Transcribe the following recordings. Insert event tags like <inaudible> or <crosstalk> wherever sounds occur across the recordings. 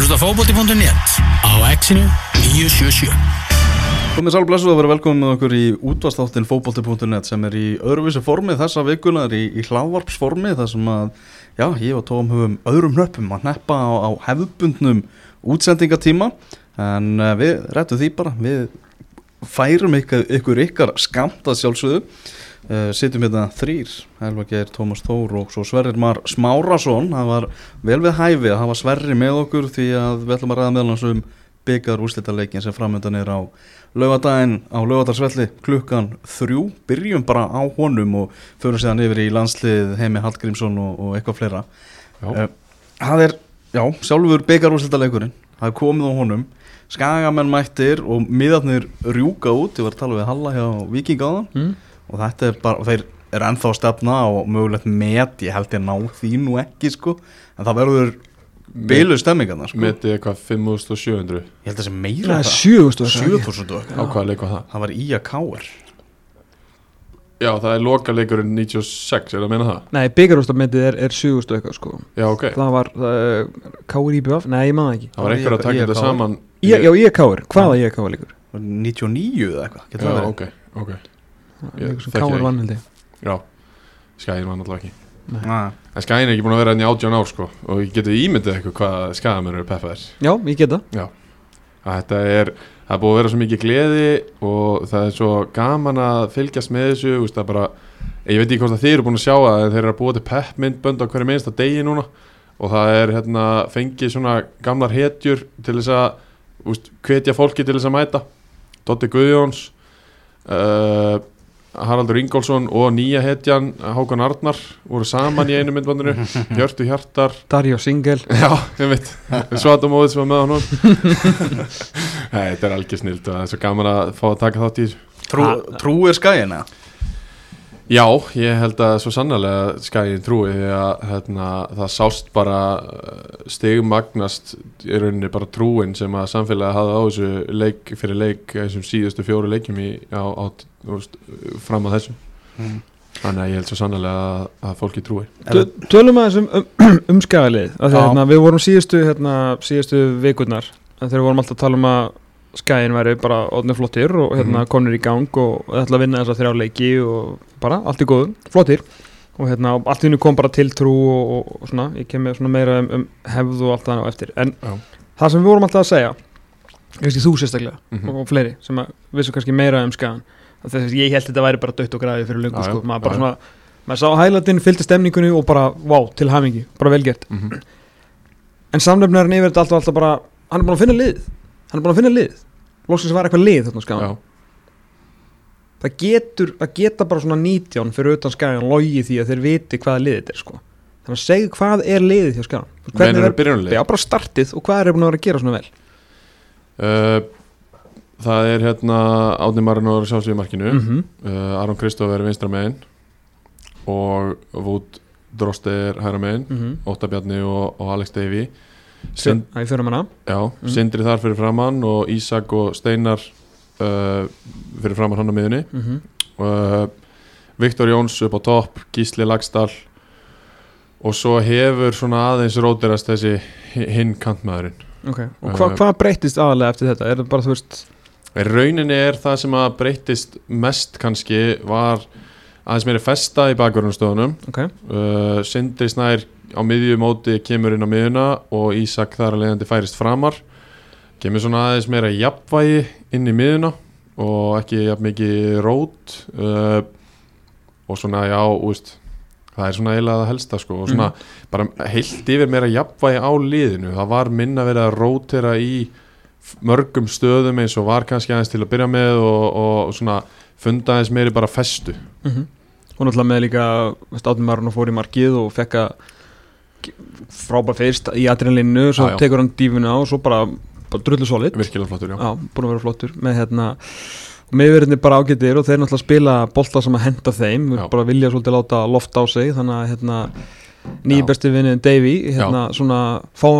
hlusta á fókbóti.net á exinu 977 Komið sálu blessuð að vera velkomin með okkur í útvastáttin fókbólti.net sem er í öðruvísi formi þessa vikuna, er í, í hlávarpsformi þar sem að, já, ég og Tóm höfum öðrum nöppum að neppa á, á hefðbundnum útsendingatíma. En uh, við rættum því bara, við færum ykkur ykkar skamt að sjálfsögðu uh, sittum hérna þrýr, Helva Geir, Tómas Þór og svo Sverrir Mar Smárasson það var vel við hæfi að hafa Sverri með okkur því að við ætlum að ræða meðlans um byggar úrslitaleikin sem framöndan er á laugadaginn á laugadagsvelli klukkan þrjú, byrjum bara á honum og förum séðan yfir í landslið Heimi Hallgrímsson og, og eitthvað fleira. Uh, það er, já, sjálfur byggar úrslitaleikurinn, það er komið á honum. Skagamenn mættir og miðarnir rjúka út, ég var að tala við Halla hjá Vikingáðan Mm. Og þetta er bara, þeir er ennþá að stefna og mögulegt met, ég held ég ná því nú ekki sko, en það verður bylu stemmingarna sko, Metið eitthvað 5700 ég held að það sé Það meira er 7000 7000 og Á hvaða leik var það? það var í að káir Já, það er lokaleikurinn 96, er það að meina það? Nei, byggarústamendið er, er 7000 eitthvað sko. Já, ok. Það var uh, Káur IBF, nei ég maður ekki. Það var einhver að taka þetta saman Já, ég Káur, hvaða ég Káur líkur? 99 eða eitthvað, getur Já, það verið? ok, ok Káur vann held ég. Já, skæðin var náttúrulega ekki. En skæðin er ekki búin að vera enn í átján ár sko. Og ég geti ímyndið eitthvað hvað skæðamennur eru peppaðir. Já, ég get það. Að þetta er, það er búið að vera svo mikið gleði og það er svo gaman að fylgjast með þessu veist, er bara, ég veit ekki hvort að þið eru búin að sjá en þeir eru að búa til peppmyndbönd á hverju minnsta degi núna. Og það er hérna fengið svona gamlar hetjur til þess að úst, hvetja fólki til þess að mæta. Dotti Guðjóns uh, Haraldur Ingólfsson og nýja hetjan Hákon Arnar voru saman í einu myndbandinu. <laughs> Hjörtu Hjartar. Darjó Singel. <laughs> Já, ég veit Svatamóðið sem var með honum. <laughs> Nei, þetta er algjör snild og það er svo gaman að fá að taka þátt í þessu. Trú, Trúir skæina Já, ég held að svo sannlega skæðin trúi því að hérna, það sást bara stigmagnast í rauninni bara trúin sem að samfélagi hafði á þessu leik fyrir leik þessum síðustu fjóru leikjum í, á, á, fram að þessu Mm. Þannig að ég held svo sannlega að, að fólki trúi Tö- Tölum aðeins um, um, um Já. að hérna, Við vorum síðustu, hérna, síðustu vikurnar þegar við vorum alltaf að tala um að skæin væri bara odni flottir og hérna, Mhm. komnir í gang og ætla að vinna þess að þrjá leiki og bara allt í góðu, flottir og hérna, og allt í hennu kom bara til trú og, og, og svona, ég kem með svona meira um, um hefð og allt það á eftir en Já. það sem við vorum alltaf að segja kannski þú sérstaklega Mhm. og, og fleiri sem að vissu kannski meira um skagan þess að ég held þetta væri bara dött og græði fyrir já, sko, maður bara svona maður sá hælatinn, fylgdi stemningunni og bara, vá, til hamingi, bara velgert mm -hmm. en samnefnarinn yfir þetta alltaf, alltaf bara hann er búin að finna lið hann er búin að finna lið. Loksins var eitthvað lið þarna Já, það getur, það geta bara svona 19 fyrir utan skagan logi því að þeir viti hvaða liðið þetta er sko. Þannig að segja hvað er liðið hjá skagan hvernig Meinar er, byrjunarlið? já bara startið og hvað er búin að vera að gera svona vel. Uh, það er hérna Átni Marinóður sjálfsög í markinu. Mm -hmm. uh, Aron Kristóf er vinstra megin. Og Vút Drosti er hæra megin. Mm -hmm. Ótta Bjarni og, og Alex Davey það er fyrir manna já, Mhm. Sindri þar fyrir framann og Ísak og Steinar uh, fyrir framann hann á miðunni mm -hmm. uh, Viktor Jóns upp á topp Gísli Lagstall og svo hefur svona aðeins rótirast þessi hi- hinn kantmaðurinn okay. og hva, Uh, hvað breytist aðalega eftir þetta er það bara þú veist Rauninni er það sem að breytist mest kannski var aðeins meiri festa í bakverðunastöðunum ok, uh, Sindri Snær á miðju móti kemur inn á miðjuna og Ísak þar að leiðandi færist framar. Kemur svona aðeins meira jafnvægi inn í miðjuna og ekki jafn mikið rót uh, og svona já, úst, það er svona eiginlega það helsta sko og svona bara heilt yfir meira jafnvægi á liðinu. Það var minna verið að rótera í mörgum stöðum eins og var kannski aðeins til að byrja með og, og svona funda aðeins meiri bara festu. Mm og náttúrulega með líka státummarinn og fór í markið og fekk að frábær fyrst í adrenalinu svo Já, já. tekur hann dífuna og svo bara, bara drullu solid virkilega flottur, já, Já, búin að vera flottur með hérna og meðverðinni bara ágættir og þeir náttúrulega spila bolta sem að henda þeim, Já. bara vilja svolítið láta loft á sig, þannig að hérna Já. nýji besti vinniðin Davy hérna svona fá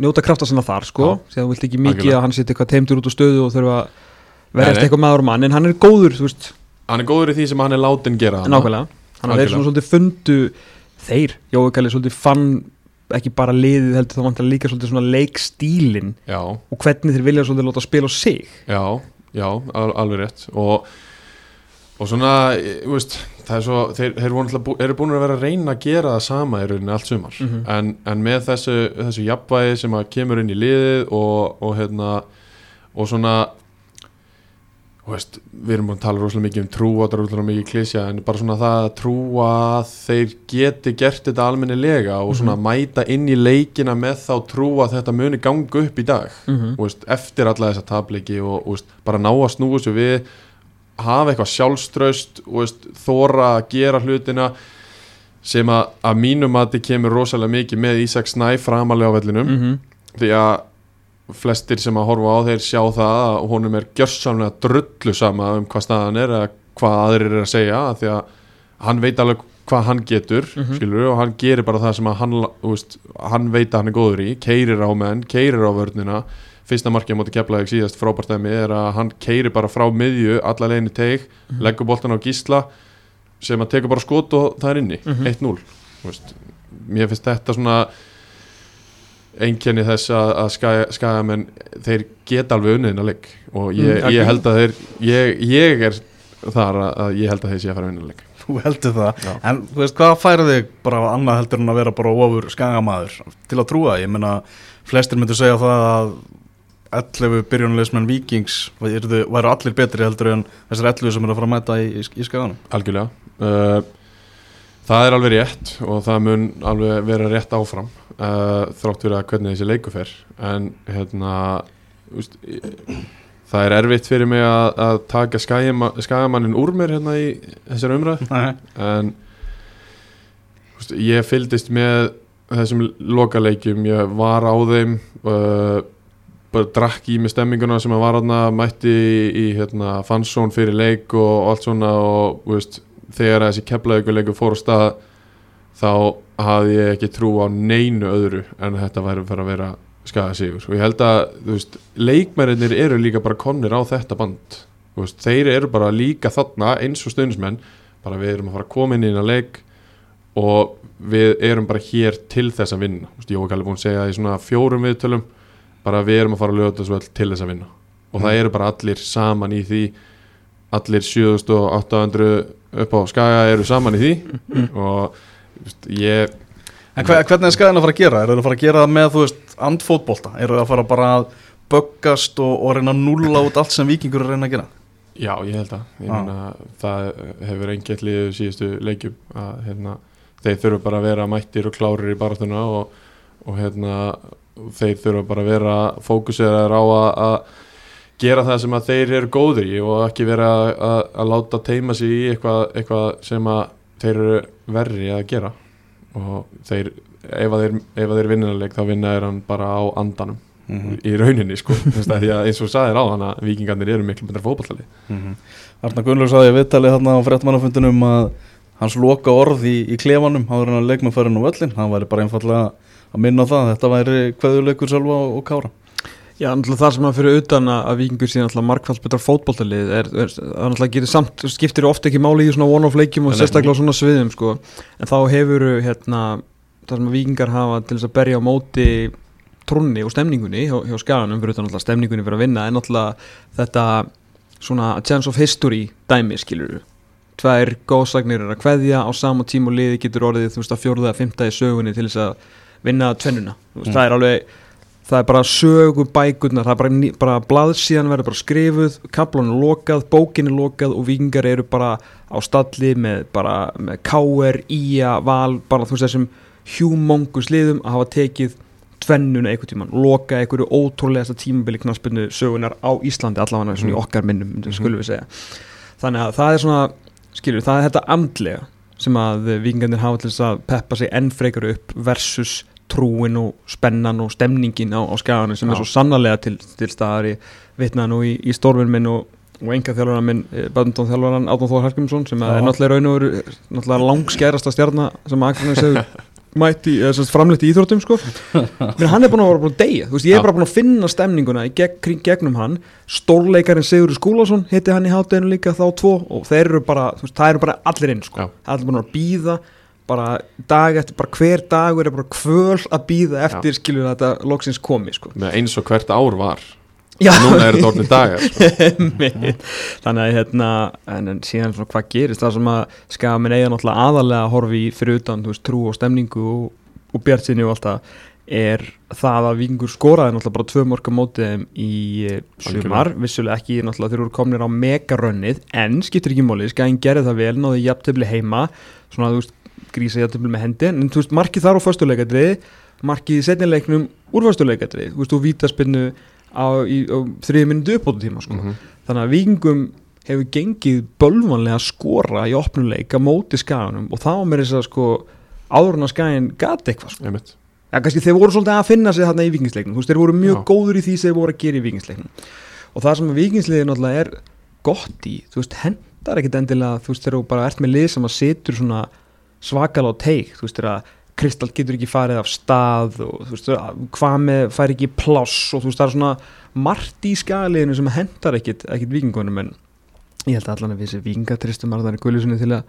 njóta krafta sinna þar sko, Já. því að þú vilt ekki mikið Algjörlega. að hann setja eitthvað teimtur út á stöðu og þurfa að verðast eitthvað maður og mann en hann er góður, þú veist, hann er góður í því sem hann er látin gera nákvæmlega. Þeir Algjörlega. svona svolítið fundu þeir, Jói Kalli svolítið fann ekki bara liðið heldur þá vantar líka svolítið svona leikstílin já, og hvernig þeir vilja svolítið láta spila á sig. Já, já, al alveg rétt. Og, og svona, þú veist það er svo, þeir, þeir bú, eru búin að vera að reyna að gera það sama í rauninni allt sumar. Mhm. en, en með þessu, þessu jafnvægi sem að kemur inn í liðið og, og hérna og svona veist, við erum búin að tala rosalega mikið um trú og það er rosalega mikið klísja en bara svona það að trúa að þeir geti gert þetta almennilega og svona mæta inn í leikina með þá trú að þetta muni ganga upp í dag Mhm. þú veist, eftir alla þessa tableiki og veist, bara ná að snúa sér við hafa eitthvað sjálfströst þóra að gera hlutina sem að, að mínum að þið kemur rosalega mikið með Ísak Snæ framalega á vellinum -hmm. því að flestir sem að horfa á þeir sjá það að honum er gjörsamlega drullu sama um hvað staðan er eða hvað aðrir er að segja af því að hann veit alveg hvað hann getur Mhm. skilur og hann gerir bara það sem að hann, veist, hann veit að hann er góður í keirir á menn, keirir á vörnina fyrsta markið á móti keflaðið síðast frábært dæmi er að hann keirir bara frá miðju alla leiðinni teig, leggur boltan á gísla sem að tekur bara skot og það er inni, Mhm. 1-0 Þú veist, mér finnst þetta svona einkenni þess að, að skaga, skagamenn þeir geta alveg unniðin að leik. Og ég, Mm, ég held að þeir ég, ég er þar að, að ég held að þeir sé að fara að vinna leik. Þú heldur það. Já. En þú veist, hvað færi þig bara annað heldur en að vera bara ofur skagamaður? Til að trúa? Ég meina, flestir myndu segja það að 11 byrjunulegismenn vikings væru allir betri heldur en þessar 11 sem eru að fara að mæta í, í, í skaganum. Algjörlega. Uh, það er alveg rétt og það mun alveg vera rétt áfram uh, þrátt fyrir að hvernig þessi leiku fer. En hérna úst, það er erfitt fyrir mig að, að taka skagama, skagamannin úr mér hérna í þessari umræð en úst, ég fylgdist með þessum lokaleikjum. Ég var á þeim uh, bara drakk í með stemminguna sem að var aðna mætti í, í hérna, fansón fyrir leik og allt svona og veist, þegar þessi keflaðuguleikur fór á stað þá hafði ég ekki trú á neinu öðru en þetta væri fyrir að vera skaða sigur og ég held að veist, leikmærinir eru líka bara konir á þetta band. Veist, þeir eru bara líka þarna eins og stundismenn bara við erum að fara að koma inn í eina leik og við erum bara hér til þess að vinna. Veist, Jói Kalli búin að segja það í svona fjórum viðtölum bara við erum að fara að lögða þessu vel til þess að vinna. Og það eru bara allir saman í því. Allir 7800 upp á skaga eru saman í því. Og þú veist, ég En hver, hvernig er skæðin að fara að gera? Er það að fara að gera með, þú veist, andfótbolta? Er það að fara bara að böggast og, og reyna að nulla út allt sem vikingur er að reyna að gera? Já, ég held að ég Já. meina, það hefur eingett liðið síðustu leikjum að hérna, þeir þurfa bara að vera mættir og klárir í baratuna og, og hérna, þeir þurfa bara að vera fókuseraður á að, að gera það sem að þeir eru góðir í og ekki vera að, að, að láta teima sig í eitthvað, eitthvað sem að þeir eru verri að gera og þeir, ef að þeir, þeir vinnaðleik þá vinna er hann bara á andanum. Mm í rauninni sko, því að eins og sagðir á hann að vikingarnir eru miklu betra fótballali -hmm. Arna Gunnlaugur saði að viðtalið þarna á fréttmannafundunum að hans loka orð í, í klefanum áður en að leikmannfærin á völlin hann væri bara einfallega að minna það þetta væri kveðuleikur sjálfa og kára Já, náttúrulega það sem að fyrir utan að vikingur síðan náttúrulega markfalds betra fótboltalið er, er, það náttúrulega getur samt, skiptir ofta ekki máli í svona one-off leikjum og sérstaklega á svona sviðum sko, en þá hefur hérna, það sem að vikingar hafa til þess að berja á móti trúnni og stemningunni hjá, hjá skaganum fyrir utan náttúrulega stemningunni fyrir að vinna en náttúrulega þetta svona chance of history dæmi skilur tvær góðsagnir er að kveðja á sama tíma og liði getur orðið þú veist að fjórða fymta í sögunni til þess að vinna tvennuna, Mm. það er alveg það er bara sögu bækurnar það er bara, bara blaðsíðan verður bara skrifuð kaplun er lokað, bókin er lokað og vikingar eru bara á stalli með bara með KR, IA, Val bara þú veist þessum humongous liðum að hafa tekið tvennuna einhvern tíman, loka einhverju ótrúlegasta tímabili knaspinu sögunar á Íslandi allavega svona í Mm. okkar minnum mm skulum við segja þannig að það er svona skilur, það er þetta andlega sem að vikingarnir hafa til þess að peppa sig enn frekar upp versus trúin og spennan og stemningin á, á skaganum sem Já. er svo sannarlega til, til staðar í vitnaði nú í, í stórvinn minn og, og enga þjálfurinn minn, badminton þjálfurinn Átun Þór Hallgrímsson sem Já. er náttúrulega raun og veru náttúrulega langskærasta stjarnar sem Akranes hefur <laughs> mætti, sagt framleitt í íþróttum sko Men hann er vera búin að deyja Þú veist, ég er bara búin að finna stemninguna í geg, kring, gegnum hann stórleikarinn Sigurður Skúlason hitti hann í hátteginu líka þá tvo og þeir eru bara, veist, það eru bara allir inn sko. Allir búin að býða bara dag eftir, bara hver dagur er bara kvöl að býða eftir skilur að þetta loksins komi sko. Eins og hvert ár var. Já, Núna er þetta orðin dagar sko. <laughs> Þannig að hérna en, en síðan svona hvað gerist það sem að skafin eiga náttúrulega aðalega að horfi fyrir utan veist, trú og stemningu og, og bjart sinni og allt það er það að vikingur skoraði náttúrulega bara tvö mörgum mótið þeim í eh, sumar, vissulega ekki náttúrulega þeir eru komnir á megarönnið en skiptir ekki móli, skæðin gerði það vel náðu jafntöfli heima, svona þú veist grísa jafntöfli með hendi, en þú veist markið þar á föstuleikadriði, markið í setnileiknum úr föstuleikadriði, þú veist og vítaspinnu á, á þriði minúti uppbótu tíma sko. Mhm. þannig að vikingum hefur gengið bölvanlega að skora í opnuleik að móti skaganum og þá með þess að sko áður en að skagin gati eitthvað sko. Ja, kannski þeir voru svolítið að finna sig þarna í vikingsleiknum þú veist, þeir voru mjög Já. góður í því sem þeir voru að gera í vikingsleiknum og það sem vikingsliðið náttúrulega er gott í, þú veist, hendar ekkit endilega þú veist, þeir eru bara ert með lið sem að setur svona svakal á teik þú veist, að Kristall getur ekki farið af stað og þú veist, hvað með fær ekki pláss og þú veist, það er svona margt í skaliðinu sem hendar ekkit, ekkit vikingunum en ég held að allan að við þessi vikingatristum Arðari Guðljusunni til að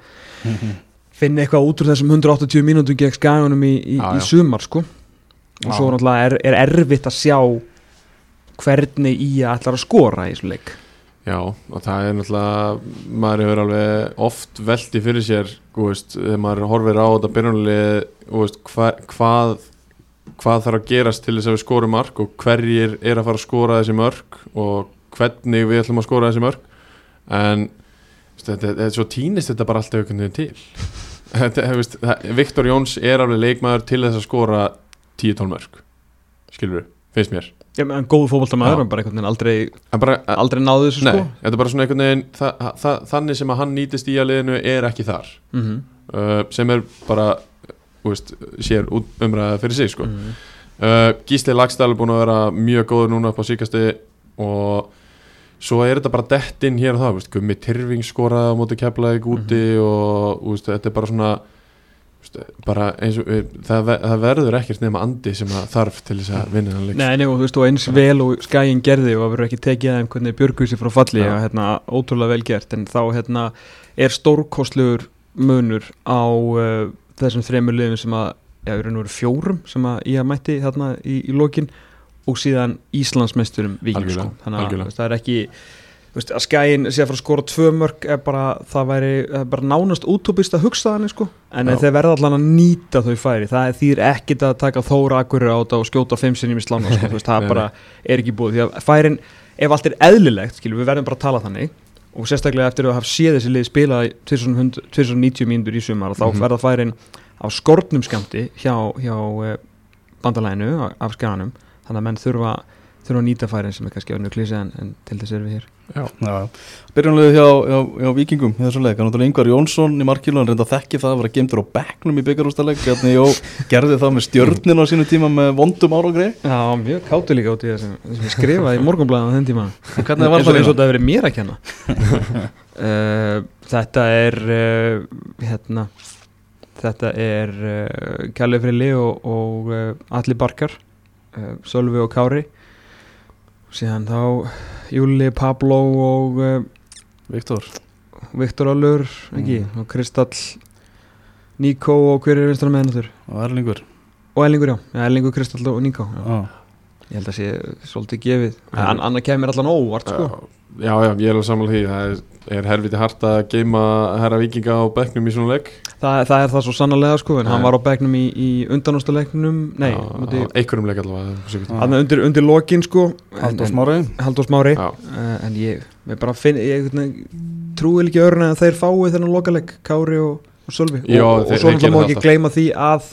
finna eitthvað út úr þessum 180 mínútum gegn skaganum í, í, Já, í sumar sko. Og svo náttúrulega er, er erfitt að sjá hvernig í að ætlar að skora í þessum leik Já, og það er náttúrulega maður hefur alveg oft velti fyrir sér veist, þegar maður horfir á þetta veist, hva, hvað hvað þarf að gerast til þess að við skorum mark og hverjir er að fara að skora þessi mörk og hvernig við ætlum að skora þessi mörk. En þetta, þetta, svo týnist þetta bara alltaf veginn til. <laughs> Viktor Jóns er alveg leikmaður til þess að skora 10-12 mörk skilur við, finnst mér Já, en góð fótboltamaður, Já. en bara einhvern veginn aldrei, bara, aldrei náðu þessu Nei, sko þetta er bara svona einhvern veginn þa þa þannig sem að hann nýtist í að liðinu er ekki þar mm -hmm. uh, sem er bara þú veist, sér umræða fyrir sig sko. Mhm. uh, Gísli Lagstæl er búin að vera mjög góður núna upp á síkasti og svo er þetta bara dett inn hér og það, veist, Gummi Tyrfing skoraði á móti keflaðið úti og þú veist, þetta er bara svona bara eins og við- það, það verður ekkert nema andi sem að þarf til þess að vinna hann leik. Nei, nei, og þú veist, og eins vel og skæin gerði og það verður ekki tekið að þeim hvernig björguði sér frá falli og hérna, ótrúlega vel gert. En þá hérna, er stórkostlegur munur á uh, þessum þremur liðum sem að já, raun og veru fjórum sem að ég mætti þarna í, í lokin og síðan Íslandsmeisturum Víking sko. Þannig að það er ekki veist, að skæin sé að fara að skora tvö mörg er bara, það væri bara nánast útópist að hugsa þannig sko. En þeir verða allan að nýta þau færi. Það er þýr ekkit að taka þóra akkur á þetta og skjóta fimm sinni í slána sko, veist, það bara er ekki búið. Því að færin, ef allt er eðlilegt skilur, við verðum bara að tala þannig. Og sérstaklega eftir að hafa séð þessi lið spila 2090 mínútur í sumar þá Mhm. verða færin á skortnum skamti hjá, hjá eh, bandalæinu af skaganum. Þannig að menn þurfa, þurfa að nýta færin sem er kannski önnur klísi en, en til þess erum við hér. Já, byrjunlega hjá, hjá, hjá Víkingum í þessu leik, hann náttúrulega Yngvar Jónsson í markilu, hann reynda að þekki það að vera geimtur á bekknum í byggarústaleg, hérna Jó gerði það með stjörnin á sínu tíma með vondum árangri Já, mjög kátu líka út í það sem, sem ég skrifaði í morgunblæðan á þenn tíma. Hvernig var og það eins og þetta hefur verið mér að kenna. Uh, <laughs> Þetta er uh, hérna þetta er uh, Kjalli Frili og, og uh, Alli Barkar Sölvi og Kári síðan þá Júli, Pablo og uh, Viktor, Viktor Allur ekki, Mm. og Kristall Níko og hver er vinstra með hennar og Erlingur. Og Ellingur já, já Ellingur, Kristall og Níko. Já, ég held að sé svolítið gefið. En annar kemur allan óvart sko. Já, já, ég er alveg sammála því. Það er, er helviti hart að geima herra vikinga á bekknum í svona leik? Það, það er það svo sannarlega sko en Nei. hann var á bekknum í, í undanústaleiknum nei, Já, múti, á einhverjum leik allavega undir, undir lokin sko Halldór Smári. Haldur Smári. Uh, en ég, ég bara finn ég, trúi ekki öðrun að þeir fái þennan lokaleg Kári og, og Sölvi. Já, og, og þeir- svo náttúrulega má ekki gleyma því að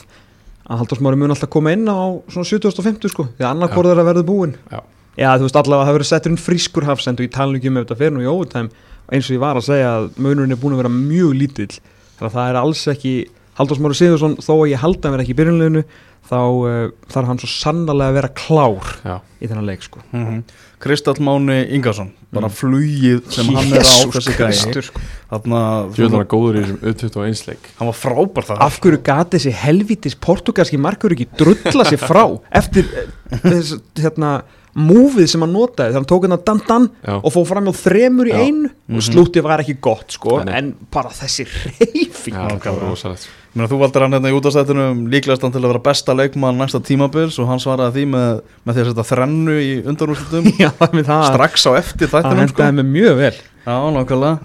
að Haldur Smári mun alltaf koma inn á svona 7050 sko því að annar Já. hvort er að verða búinn. Já. Já, þú veist allavega að það verður settur inn frískur hafsend og ég tala ekki um ef þetta fer nú í overtime eins og ég var að segja að munurinn er búin að vera mjög lítill. Þannig að það er alls ekki Halldór Smári Sigursson þó að ég halda að vera ekki í byrjunleginu þá uh, þarf hann svo sannarlega að vera klár já, í þennan leik sko. Mm Kristall Máni Ingarsson bara Mm. flugið sem hann er á þessi Kristur, sko. þarna, djöðlar að góður í þessum U21 leik. Hann var frábær það Af hverju gati þessi helvítis portugalski markur ekki drulla sér frá <laughs> eftir eh, þess, hérna, múfið sem hann notaði þegar hann tók hann dan-dan Já. og fóð fram á þremur í Já. einu og slútið var ekki gott sko nei. en bara þessi <laughs> reyfing Já, það var rosalegt sko. Ég meina, þú valdir hann hérna í útastættunum líklegast hann til að vera besta leikmann næsta tímabils og hann svaraði því með, með því að setja þrennu í undanúrslutum <laughs> það strax á eftir Það þættunum sko. hendaði mig mjög vel Já,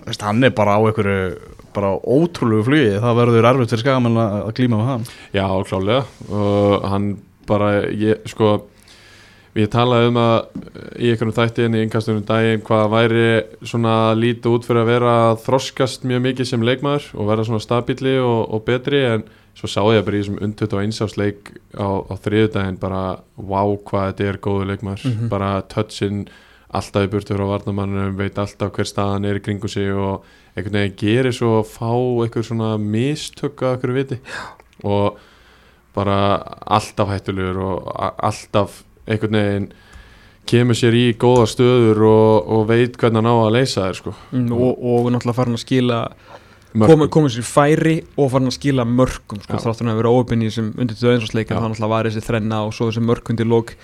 Veist, Hann er bara á einhverju bara ótrúlegu flugi það verður erfitt fyrir skagamenn að að glíma með hann Já, klálega og hann bara, ég, sko ég talaði um að í einhvernum þætti en í innkastunum daginn hvað væri svona lítið út fyrir að vera að þroskast mjög mikið sem leikmaður og vera svona stabíli og, og betri en svo sá ég bara í þessum undut og einsásleik á, á þriðudaginn bara wow hvað þetta er góðu leikmaður. Mhm. bara touchin alltaf í burtu frá varnamannum, veit alltaf hver staðan er í kringu sig og einhvern veginn gerir svo að fá einhver svona mistök að einhverju viti. Og bara alltaf hættulegur og alltaf einhvern veginn kemur sér í góða stöður og, og veit hvernig hann á að leysa þér sko. mm, og, og náttúrulega farin að skila komið komi sér færi og farin að skila mörkum sko, Já. þráttur hann að vera óöpinn í þessum undir Já. þá náttúrulega var þessi þrenna og svo þessi mörkundi lók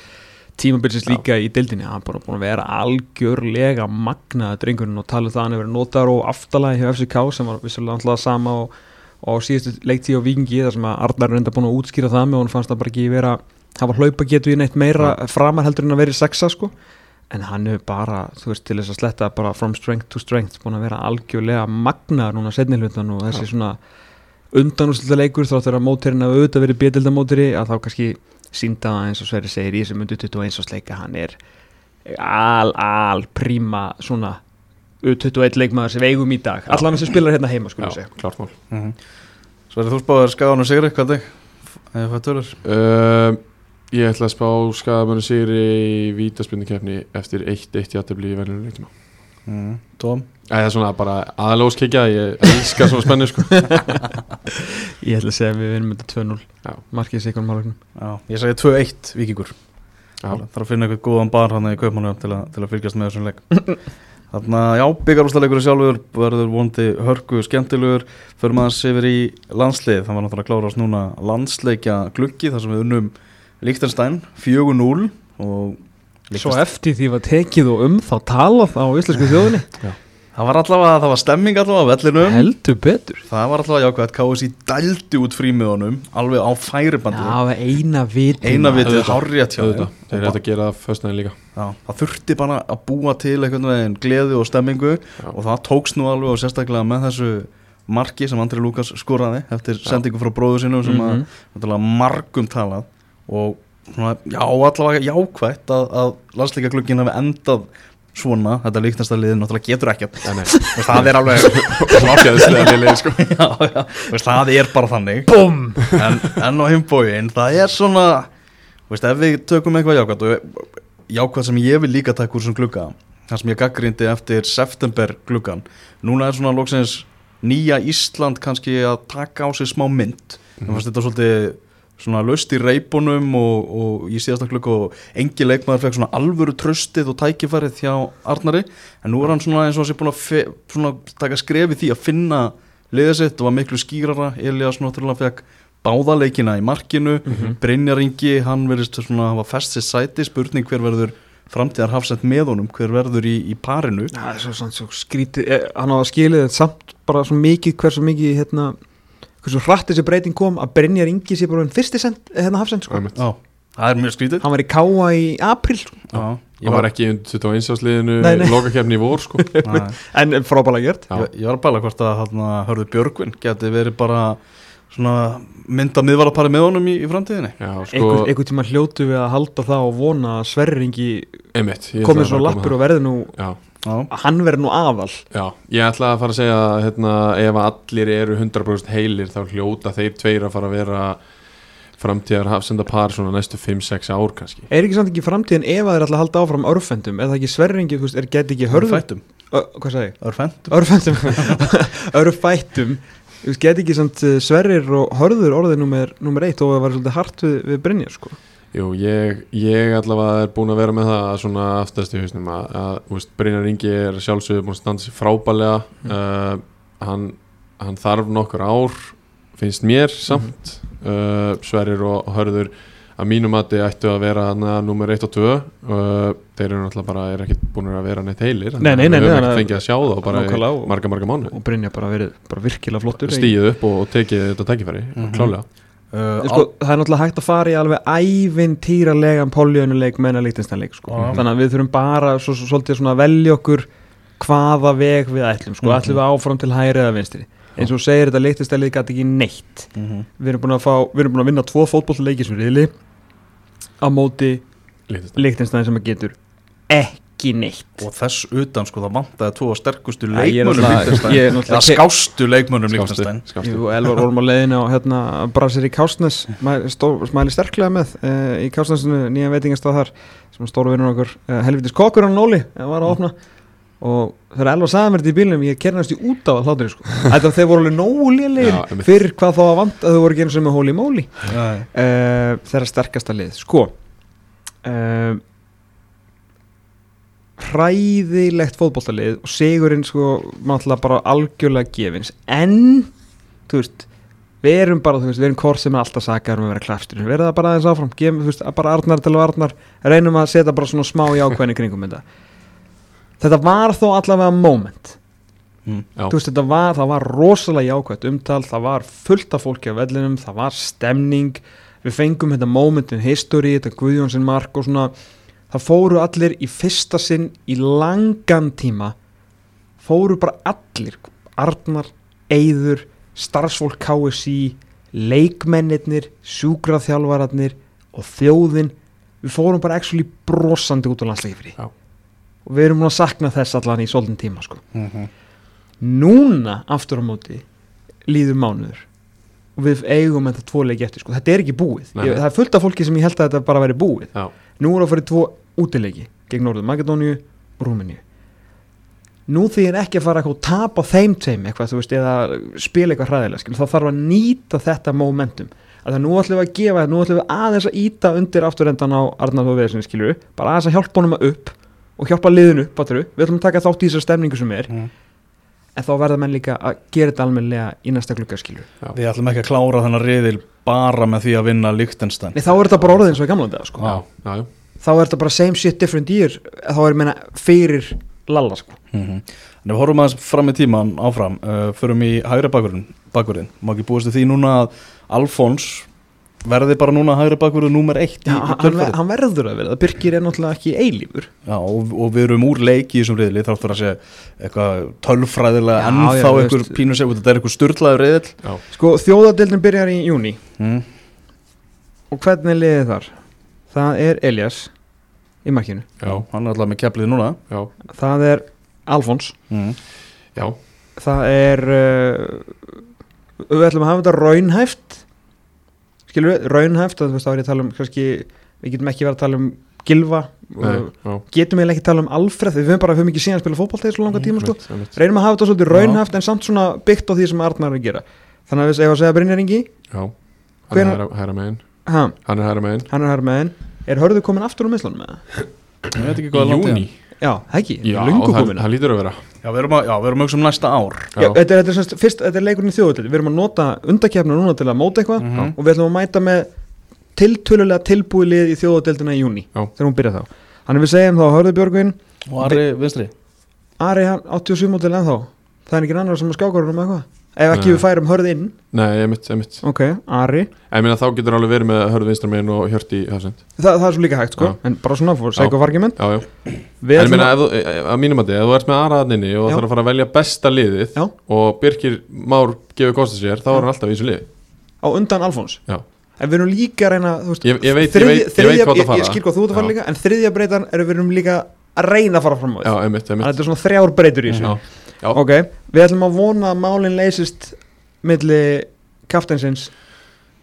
tímabilsins líka í deildinni hann bara búin að vera algjörlega magnaða drengurinn og tala um það að hann hefur verið notar og aftalagi hjá FCK sem var vissulega náttúrulega sama og, og síðustu leiktíð á Víkingi þar sem að Arnar er enda búin að útskýra það með og hann fannst það bara ekki vera hafa hlaupa getu í neitt meira framar heldur en að vera í sexa sko. En hann hefur bara, þú veist, til þess að sletta bara from strength to strength, búin að vera algjörlega magnaður núna setni hlutan og þessi svona undanúslega leikur þráttur að mótirinn að auðvitað verið bétildamótiri að þá kannski sínda það eins og Sverri segir í þessum undir 21 árs leika hann er al, al príma svona U21 leikmaður sem við eigum í dag. Allan sem spilar hérna heima skulum Já, segja. mm klart mál. -hmm. Svo er þú spáður skagan og sigri hvað þig? Eða hvað tölur? Ég ætla að spá skadamönu sigri í vítaspindikefni eftir 1-1 játefli í venjunum leikina Mm. Tóm? Það er svona bara aðalóskikja ég elskar svona spennu sko. <laughs> Ég ætla að segja að við vinnum þetta 2-0 Já. markið sig málögnum Já, ég segi 2-1 vikingur Já, þarf að finna eitthvað góðan bar hann í kaupmánu til, að- til að fylgjast með þessum leik. <laughs> Þannig að já, byggarústaleikur sjálfur verður vondi hörku skemmtilegur. Fyrir maður yfir í landslið það var náttúrulega að klárast núna landsleikja gluggi þar sem við unnum Lichtenstein 4-0 og svo eftir því var tekið og um þá talað á íslensku þjóðinni. Það var allavega, það var stemming allavega á vellinum. Heldur betur. Það var allavega jákvæmt, KSI dældi út frímiðunum alveg á færibandi. Já, eina viti eina vitið hárját hjá þeim. Þeir Og ætla að gera það föstnæðin líka. Já, það þurfti bara að búa til einhvern veginn gleði og stemmingu Já. og það tókst nú alveg og sérstaklega með þessu marki sem Andri Lukas skoraði eftir sendingu frá bróðu sinu sem að mm margum talað og svona, já, allavega jákvætt að, að landsleika glukkin hafi endað svona, þetta líknast að liðin náttúrulega getur ekkert. Nei, nei, Veist, það er alveg <laughs> liðið <laughs> sko. Já, já, veist, það er bara þannig. Bum! en, en á himbóin, það er svona veist, ef við tökum eitthvað jákvæmt og jákvæmt sem ég vil líka taka úr þessum glugga, það sem ég gaggrindi eftir september gluggan, núna er svona loksins nýja Ísland kannski að taka á sig smá mynd. Mm fannst þetta svolítið svona löst í reipunum og, og í síðasta glugga og engi leikmaður fekk svona alvöru tröstið og tækifærið hjá Arnari. En nú er hann svona eins og hann sé búin að fe, svona, taka skrefi því að finna liðið sitt. Og var miklu skýrara. Elias náttúrulega fekk báðaleikina í markinu. Mhm. Brynjar Ingi, hann verðist svona hafa fest sér sæti, spurning hver verður framtíðar hafsend með honum, hver verður í, í parinu. Það er svo, svo, skrítið. Eh, hann á að skilið þetta samt bara svo mikið hversu mikið hérna hversu hratt þessi breyting kom að Brynjar Ingi sé bara en fyrsti send, hérna hafsend sko. Já, það er mjög skrítið hann var í káa í april sko. Já, Ég var ekki undir 21 ásliðinu Nei, nei. Lokakefni í vor sko <laughs> Nei. en frábæla gert Já. Ég, ég var að bæla hvort að hana, hörðu Björgvin geti verið bara svona mynda miðvarapari með honum í, í framtíðinni Já, sko, einhver, einhver tíma hljótu við að halda það og vona að Sverrir Ingi einmitt ég komið svo lappur og verði nú Já, að hann verði nú aðal. Já, ég ætla að fara að segja að hérna, ef allir eru 100% heilir þá hljóta þeir tveir að fara að vera framtíðar hafsenda par svona næstu 5-6 ár kannski. Er ekki samt ekki framtíðin ef að þeir ætla að halda áfram örfendum? Er það ekki Sverrir Ingi, þú veist, er geti ekki Ö, hvað sagði ég? Örfættum. Örfendum <laughs> Örfættum. Þú veist, Get ekki samt uh, Sverrir og Hörður orðið nummer, nummer eitt og það var svolítið hart við, við Brynjar sko. Jú, ég, ég allavega er búin að vera með það svona aftast í hausnum að, að Brynjar Ingi er sjálfsögur búin að standa sér frábælega uh, hann, hann þarf nokkur ár finnst mér samt. Uh, Sverrir og Hörður að mínum að þið ættu að vera nummer 1 og 2 uh, þeir eru náttúrulega bara er ekkit búin að vera neitt heilir Nei, nei, nei, við höfum ekki fengið að sjá þá bara í marga marga mánu og Brynja bara verið bara virkilega flottur stíðið upp og, og tekið þetta tækifæri Mhm. klálega uh, sko, það er náttúrulega hægt að fara í alveg ævintýralegan poljónuleik menna líktinstanleik sko. Já. þannig að við þurfum bara svo, svo, svolítið svona að velja okkur hvaða veg við ætlum sko. Mhm. ætlum við áfram til hæri eða vinstri eins og segir þetta líktinstanleik gæti ekki neitt mhm. við erum búin að, fá, við erum búin að vinna tvo fótbollleiki sem riðli á móti líktinstæðin sem að getur ekki neitt og þess utan sko það vantaði tvo sterkustu er leikmönnum eða náttúrulega- skástu leikmönnum. Jú, Elvar vorum á leiðinu á hérna, Brasir í Kásnes smæli sterklega með uh, í Kásnesinu nýja veitingastað þar sem stóru vinnur okkur uh, helvitis kokkur hann Nóli eh, var að opna og þegar Elvar sagði mér þetta í bílnum ég kernast í út á að hlátur sko. <laughs> þetta þeir voru alveg nógu einmitt. fyrir hvað þá að vant að þau voru ekki eins og með hóli móli Nei. uh, þeirra sterkasta lið sko uh, hræðilegt fótboltalið og sigurinn sko náttúrulega bara algjörlega gefins. En þú veist við erum bara, þú veist, við erum hvort sem er alltaf sakar um að vera klafstur, við erum það bara aðeins áfram. Gefum, þú veist, bara Arnar til að Arnar reynum að setja bara svona smá jákvæðin kringum þetta. Þetta var þó allavega moment. Mm. Þú veist, þetta var, það var rosalega jákvætt umtal, það var fullt af fólki á vellinum, það var stemning. Við fengum þetta momentin history, þetta Guðjónsson mark og svona það fóru allir í fyrsta sinn í langan tíma fóru bara allir Arnar, Eyður starfsfólk KSI leikmennirnir, sjúkraþjálfararnir og þjóðin við fórum bara actually brosandi út á landsleifri Já. og við erum búin að sakna þess allan í svolítinn tíma sko Mhm. núna aftur á móti líður mánuður og við eigum þetta tvo leiki eftir sko. þetta er ekki búið, ég, það er fullt af fólki sem ég held að þetta bara veri búið Já. Nú er að fyrir tvo útileiki gegn Norður Makedóníu og Rúmeníu. Nú er ekki að fara að tapa þeim teim eitthvað, veist, eða spila eitthvað hræðilega þá þarf að nýta þetta momentum. Að það nú ætlum við að gefa, nú ætlum við aðeins að íta undir afturendan á Arnar Þóðveðsson skilur, bara aðeins að hjálpa honum að upp og hjálpa liðinu við ætlum að taka þátt í þessar stemningu sem er. Mhm. En þá verða menn líka að gera þetta almennilega í næsta glugga skilur við ætlum ekki að klára þennan riðil bara með því að vinna Liechtenstein Nei, þá er þetta bara orðið eins og í gamla þetta sko. Já, já, já. þá er þetta bara same shit different year þá er meina fyrir lalla sko. Mhm. En ef við horfum aðeins fram í tíman áfram uh, förum í hægri bakurinn. má ekki búast við því núna að Alfons verði bara núna hægri bakurinn númer eitt í, Já, í hann, verður að vera, það Birkir er náttúrulega ekki eilífur. Já, og, og við erum úr leiki í þessum riðli þátt fyrir að eitthvað tölfræðilega ennþá einhver pínu seg þetta er einhver styrlaður riðil já. sko, þjóðadeildin byrjar í júni mm. og hvernig er liðið þar? Það er Elias í markinu, já, hann er alltaf með keflið núna. Já, það er Alfons. Mm. já. það er uh, við ætlum að hafa þetta raunhæft skilur við, raunhæft og þú veist þá er ég að tala um kannski, við getum ekki verið að tala um Gilva Nei, getum eiginlega ekki tala um Alfred við höfum bara höfum ekki síðan að spila fótbolta í svo langa tíma sko. Reynum að hafa þetta svolítið raunhæft en samt svona byggt á því sem Arnar er að gera. Þannig að við segjum að segja Brynjar Ingi Já, hann er hæra- megin. Ha, Hann er hæra megin. Er hörðu komin aftur úr mislunum með það? ég veit ekki hvað er já, ekki, Já, lungu það, komin. það lítur að vera. Já, við erum að, já, við erum að hugsa um næsta ár. Já, þetta er, þetta er semst, fyrst, þetta er leikurinn í þjóðutil við erum að nota undakefna núna til að móta eitthvað Mhm. og við ætlum að mæta með tiltölulega tilbúið lið í þjóðutildina í júni Já. þegar hún byrja þá. Þannig við segjum þá hörðu Björgvin. Og Ari vinstri. Ari hann 87 mótil ennþá. Það er ekki annar sem er skákarur um eitthvað ef ekki Nei. við færum hörð inn. Nei, einmitt, einmitt. Ok, Ari. Ég meina þá getur alveg verið með hörðu vinstra megin og hjört í hafsend Þa, það er svo líka hægt sko. Já. en bara svona fór, Já. sækja fargjumenn Já, já. Við En ég ætlum meina, ef þú, e- e- að mínum að þið, ef þú ert með aðraðninni og Já. þarf að fara að velja besta liðið Já. og Birkir Már gefur kosta sér, þá er hann alltaf í þessu liði. Á undan Alfons. Já. en við erum líka að reyna þú veist, Ég, ég veit, ég veit, ég veit hvað það ég, fara. ég skil hvað þú ert að fara Já. líka en þriðja breytan er við erum líka að reyna að fara fram á því Já, einmitt, Þannig að einmitt þetta er svona þrjár breytur í þessu. Já, já, ok, við ætlum að vona að málinn leysist milli kafteinsins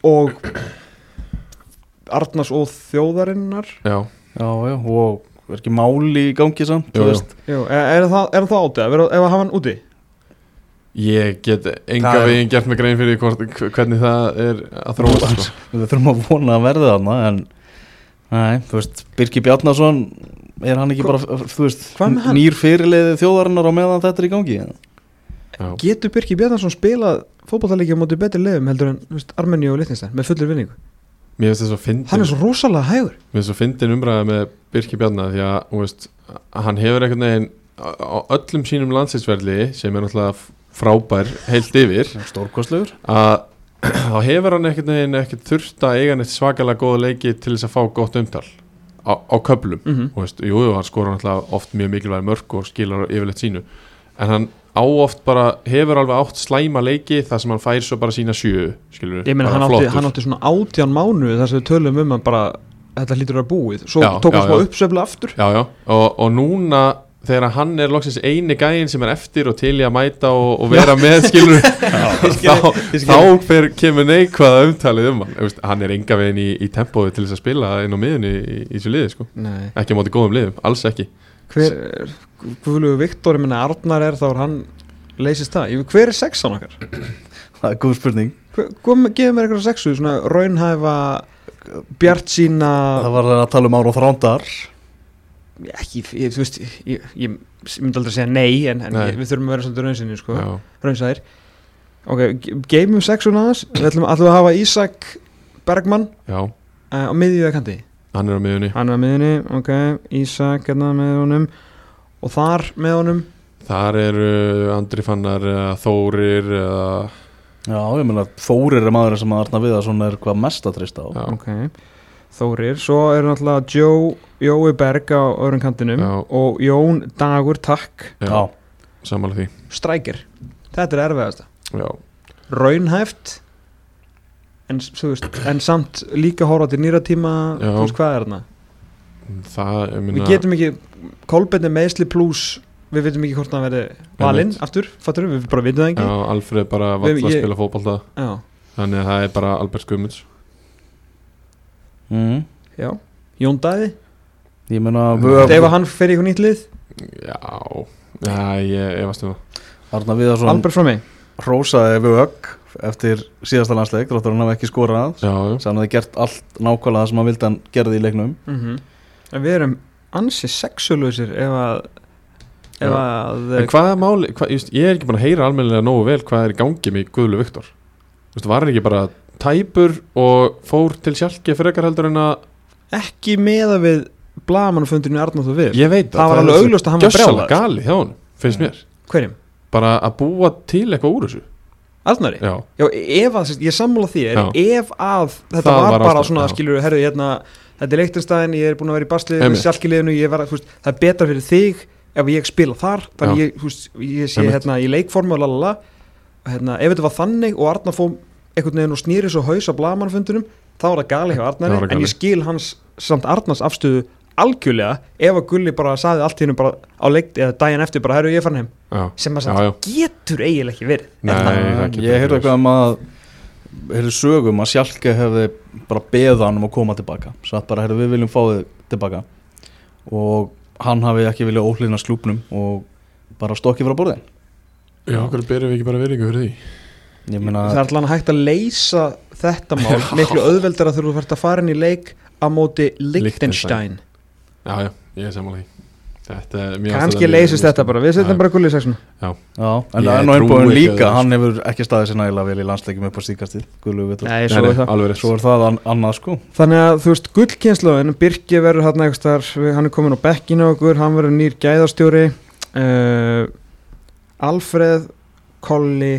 og Arnars og þjóðarinnar já, já, já, og er ekki máli í gangi samt jú. veist. Jú, er, er, það, er það átið ef að hafa hann úti Ég get enga Það veginn gert mig grein fyrir hvort, hvernig það er að þróast sko. við þurfum að vona að verði þarna en Nei, þú veist, Birki Bjarnason er hann ekki Hva- bara, þú veist, nýr fyrirliði þjóðarinnar á meðan þetta er í gangi Já, getur Birki Bjarnarsson spilað fótballtaleikja á móti betri leiðum heldur en veist, Armeni og Littnestæn með fullir vinningu? Að fyndin. Hann er svo rosalega hægur. Mér finnst svo fyndin umræða með Birki Bjarnar því að veist, hann hefur einhvern veginn á öllum sínum landsinsverli sem er náttúrulega frábær heilt yfir Stórkostlegur. að <clears throat> þá hefur hann einhvern veginn ekkert þurft að eiga neitt svakalega góða leiki til þess að fá gott umtal á, á köplum mm -hmm. og veist, jú, jú, hann skora náttúrulega oft mjög mikilvæg mörg og skilar yfirleitt sínu. En hann á oft bara hefur alveg átt slæma leiki þar sem hann fær svo bara sína sjö skilur ég meina hann hann átti svona átján mánu þar sem við tölum um hann bara þetta hlýtur að búið. Svo Já, tók hann já, smá já. uppsöfla aftur. Já, já, og, og núna þegar hann er loksins eini gæinn sem er eftir og til í að mæta og, og vera með skilur <laughs> þá, þá fer, kemur neikvæða umtalið um hann. Hann er enga veginn í, í tempói til þess að spila inn á miðunni í, í þessu liði sko. Nei. ekki á móti góðum liðum, alls ekki hver er Guðlugu Viktor, ég meina Arnar er þá er hann leysist það, Ég- hver er sexan okkar? <clears throat> Það er góð spurning. Gefum mér eitthvað sexu, svona raunhæfa bjart sína Það var að tala um ára og þrándar ekki, ég, þú veist ég, ég, ég myndi aldrei að segja nei en, en Nei. Ég, við þurfum að vera svolítið raunsinni sko, raunsæðir. Ok, ge- geymum sexun aðeins. Við ætlum að hafa Ísak Bergmann já, uh, á kanti hann er á miðunni hann er á miðjunni, ok, Ísak hérna með honum. Og þar með honum? Þar eru Andri Fannar Þórir eða, Já, ég meina Þórir er maður sem að Arna Viðarsson er hvað mest að treysta á. Já, ok, Þórir. Svo er náttúrulega Joe, Jói Berg á öðrum kantinum Já. og Jón Dagur Takk. Já, Já, samanlega því. Strækir, þetta er erfiðasta. Já, raunhæft en, veist, en samt líka horfa til nýra tíma Já. þú veist hvað er þarna? Það, ég minna við getum ekki, Kolbeinn er meðsli pluss við veitum ekki hvort hann verði valinn aftur, fattur við, við bara vitum það Já, ekki Alfreð bara Við- vall að ég- spila fótbolta. Já, Þannig að það er bara Albert Guðmunds. Mm. já. Jón Dæði, ég meina ef hann fer í eitthvað nýtt lið? Já, já ég efast um það. Arna Viðarsson Albert frá mig hrósaði Vögg eftir síðasta landsleik þráttur hann hafi ekki skorað. Já, já, sem hann hefði gert allt nákvæmlega það sem hann vildi hann gerði í leiknum. Mm en við erum ansi sexulusir ef að ef Já. að En hvað er máli, hvað, just, ég er ekki búin að heyra almennilega nógu vel hvað er í gangi með Guðlu Viktor. Veist, var hann ekki bara tæpur og fór til sjálki frekar heldur en að ekki meða við blagamannfundinu Arnáð og við Ég veit það var alveg augljóst að hann var Gjössalega brjálaður. gali hjá hann, finnst mér. Hverjum? Bara að búa til eitthvað úr þessu Arnari? Já, Já, ef að, ég sammála því er, ef að þetta Það var, var bara svona, já. skilur, herru, hérna þetta er leiktinstæðin, ég er búin að vera í Einmitt. sjálfkiliðinu, ég var, þú veist, það er betra fyrir þig ef ég spila þar, þannig ég, þú veist, ég sé hérna í leikformu og lalala, hérna, ef þetta var þannig og Arnar fór einhvern veginn og snýri svo haus á blagamannfundunum, þá var það gali hjá Arnari, en ég skil hans samt Arnars afstöðu algjörlega ef að Gulli bara saði allt hennu bara á leikt eða daginn eftir bara, herru, ég er farin heim. Já, sem að já. getur eiginlega ekki verið. Nei, Er það? það ég verið. eitthvað um að heyrði sögum að Sjálke hefði bara beða hann um að koma tilbaka. Satt bara, heyrði við viljum fá þig tilbaka. Og hann hafi ekki viljað óhlýna slúpnum og bara stokki frá borðin Já, okkur byrjum við ekki bara virðingu fyrir því? Ég meina, Það er allan hægt að leysa þetta mál. <laughs> Miklu auðveldar að þú ert að fara inn í leik á móti Liechtenstein Já, já, ég er samanlega kannski leysist þetta bara, við setjum bara gulli í sexuna já, en er nú trúi einbúin líka hann hefur ekki staðið sér nægilega vel í landsleikjum upp á Vitur Nei, Nei, svo er það. er annað sko. Þannig að þú veist, gullkynnslóðin, Birki verður hann eitthvað þar, hann er komin á bekkinu okkur, hann verður nýr gæðastjóri. Uh, Alfreð Kolli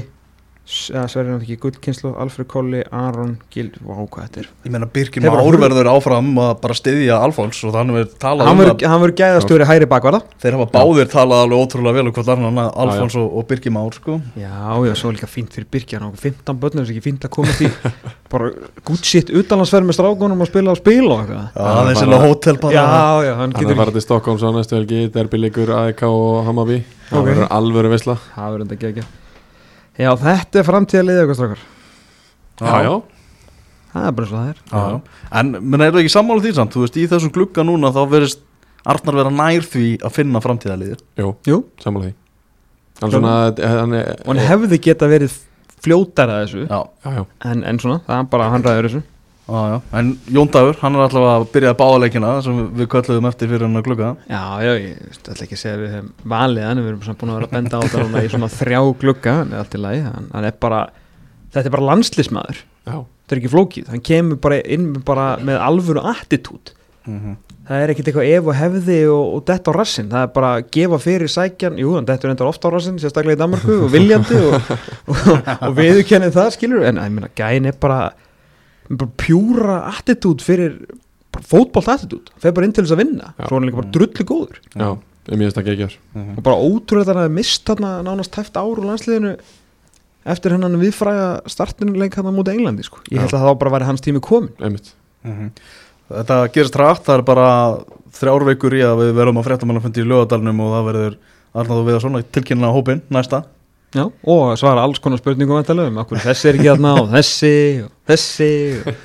s- eða sverður hann ekki gullkynnslóð, Alfreð Kolli Aron Gil, vá hvað þetta er. Ég meina Birkir Hefur Már verður áfram að bara styðja Alfons og þannig verður talað Hann um verður, að hann verður gæðastjóri hæri bakvarða þeir hafa báðir talað alveg ótrúlega vel um hvort annan að Alfons Já, og, og Birkir Már sko. Já, já, svo er líka fínt fyrir Birki hann á 15 börnur, þess ekki fínt að koma því <laughs> bara good shit utanlandsferð með strákunum og spila á spil og eitthvað. Já, það er sérlega hótel bara. Já, já, hann er fara til Stokkóms á næstu helgi Derbyleikur, AEK og Hammarby. Það verður alvöru Já, þetta er framtíðarliðið eitthvað strákar. Já, já, Það er bara eins og það er. Já, já. En menn er það ekki sammála því samt? Þú veist, í þessum glugga núna þá verðist Arnar vera nær því að finna framtíðaliðir jú, Jú, sammála því. Hann svona, hann er og hann hefði geta verið fljótar að þessu Já, Já, já, en, en svona, það er bara hann ræður þessu já, já. En Jón Dagur, hann er allavega að byrja að báðaleikina sem við kölluðum eftir fyrir hann að glugga. Já, já, ég ætla ekki að segja að við hefum valið hann, við erum svona búin að vera að benda á núna í svona þrjá glugga, hann er allt í lagi. Hann, hann er bara, þetta er bara landslismæður já. Þetta er ekki flókið. Hann kemur bara inn bara með alvöru attitút. Mhm. það er ekkert eitthvað ef og hefði og, og detta á rassin, það er bara að gefa fyrir sækjan, jú, hann dettur endur ofta á rassin sérstaklega í Danmarku og viljandi og, og, bara, bara pjúra attitút fyrir bara fótbolt attitút, fer bara inn til þess að vinna Já. svo er hann líka bara drullu góður Já, ég minnst að gegja Mhm. og bara ótrúlega þannig að mist þarna nánast tæft ár úr landsliðinu eftir hennan viðfræga startinleik hann á móti Englandi, sko, ég held Já. að það bara væri hans tími komin einmitt Mhm. Þetta gerist rætt, það er bara þrjár veikur í að við verðum að fréttamannafundi í lögadalunum og það verður og Viðarsson að tilkynna hópin næsta Já, og svara alls konar spurningum um okkur þessi er ekki þarna og þessi og þessi og,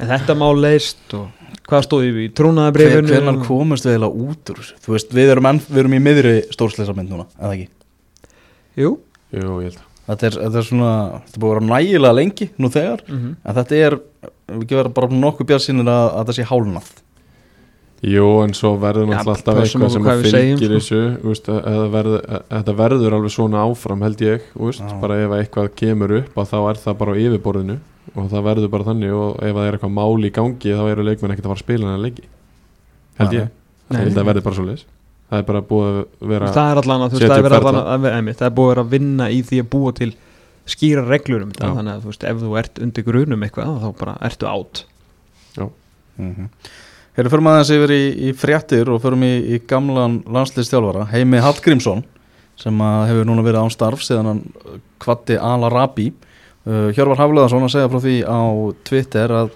en þetta má leist og hvað stóði í Hver, trúnaðabrifinu Hvernig komast við eiginlega út úr þessu? Þú veist, við erum, enn, við erum í miðri stórsleisamynd núna, eða ekki? Jú, Jú, ég held. Að Þetta er, þetta er svona, þetta búið að vera nægilega lengi nú þegar, mm en þetta er við ekki vera bara nokkuð bjarsinir að, að það sé hálnað Jú, en svo verður Já, náttúrulega alltaf eitthvað sem að fylgir sko. þessu veist, að- að það verður, að- Þetta verður alveg svona áfram held ég Já. bara ef eitthvað kemur upp að þá er það bara á yfirborðinu og það verður bara þannig og ef það er eitthvað mál í gangi þá eru leikmenn ekkert að fara að spila hennar leiki held Nei. ég, Nei. að það verður bara svo leis það er bara búið að vera það er allan að það er, allan að, að, einmitt, það er búið að vera að vinna í því að búa til skýra reglur um Já. þannig að þú veist, ef þú ert undir grunum eitthvað þá bara ertu átt mm -hmm. Hérna maður þessi yfir í, í fréttir og mig í, í gamlan landsliðstjálfara Heimi Hallgrímsson sem hefur núna verið án starf síðan hann uh, kvatti Ala Rabi uh, Hjörvar Hafleðarsson að segja frá því á Twitter að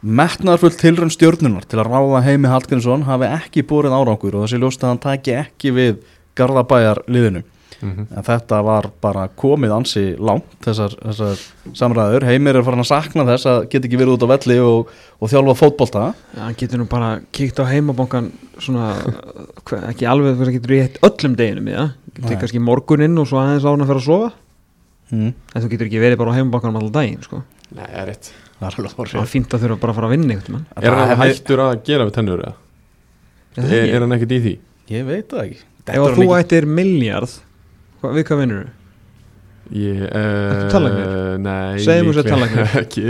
metnaðarfull tilraun stjórnunar til að ráða Heimi Hallgrímsson hafi ekki búrið árangur og þessi ljóst að hann taki ekki við Garðabæjar liðinu mm en þetta var bara komið ansi langt þessar, þessar samræður Heimir er farin að sakna þess að geta ekki verið út á velli og, og þjálfa fótbolta Já, hann getur nú bara kíkt á heimabankan svona, ekki alveg veist, hann getur í öllum deginum Nei. getur kannski morguninn og svo aðeins án að fara að sofa mm. en þú getur ekki verið bara á heimabankanum alltaf daginn sko. Nei, það er rétt Það er er fínt að þurfa bara að fara að vinna mann Er hann Það hættur að gera við tennur eða? Er, er hann ekkert í því? Ég veit það ekki Ef að þú ættir miljard hva, við hvað vinnur þú? Ég, uh, tannlæknir? Nei, Segjum við sér tannlæknir. <laughs> ekki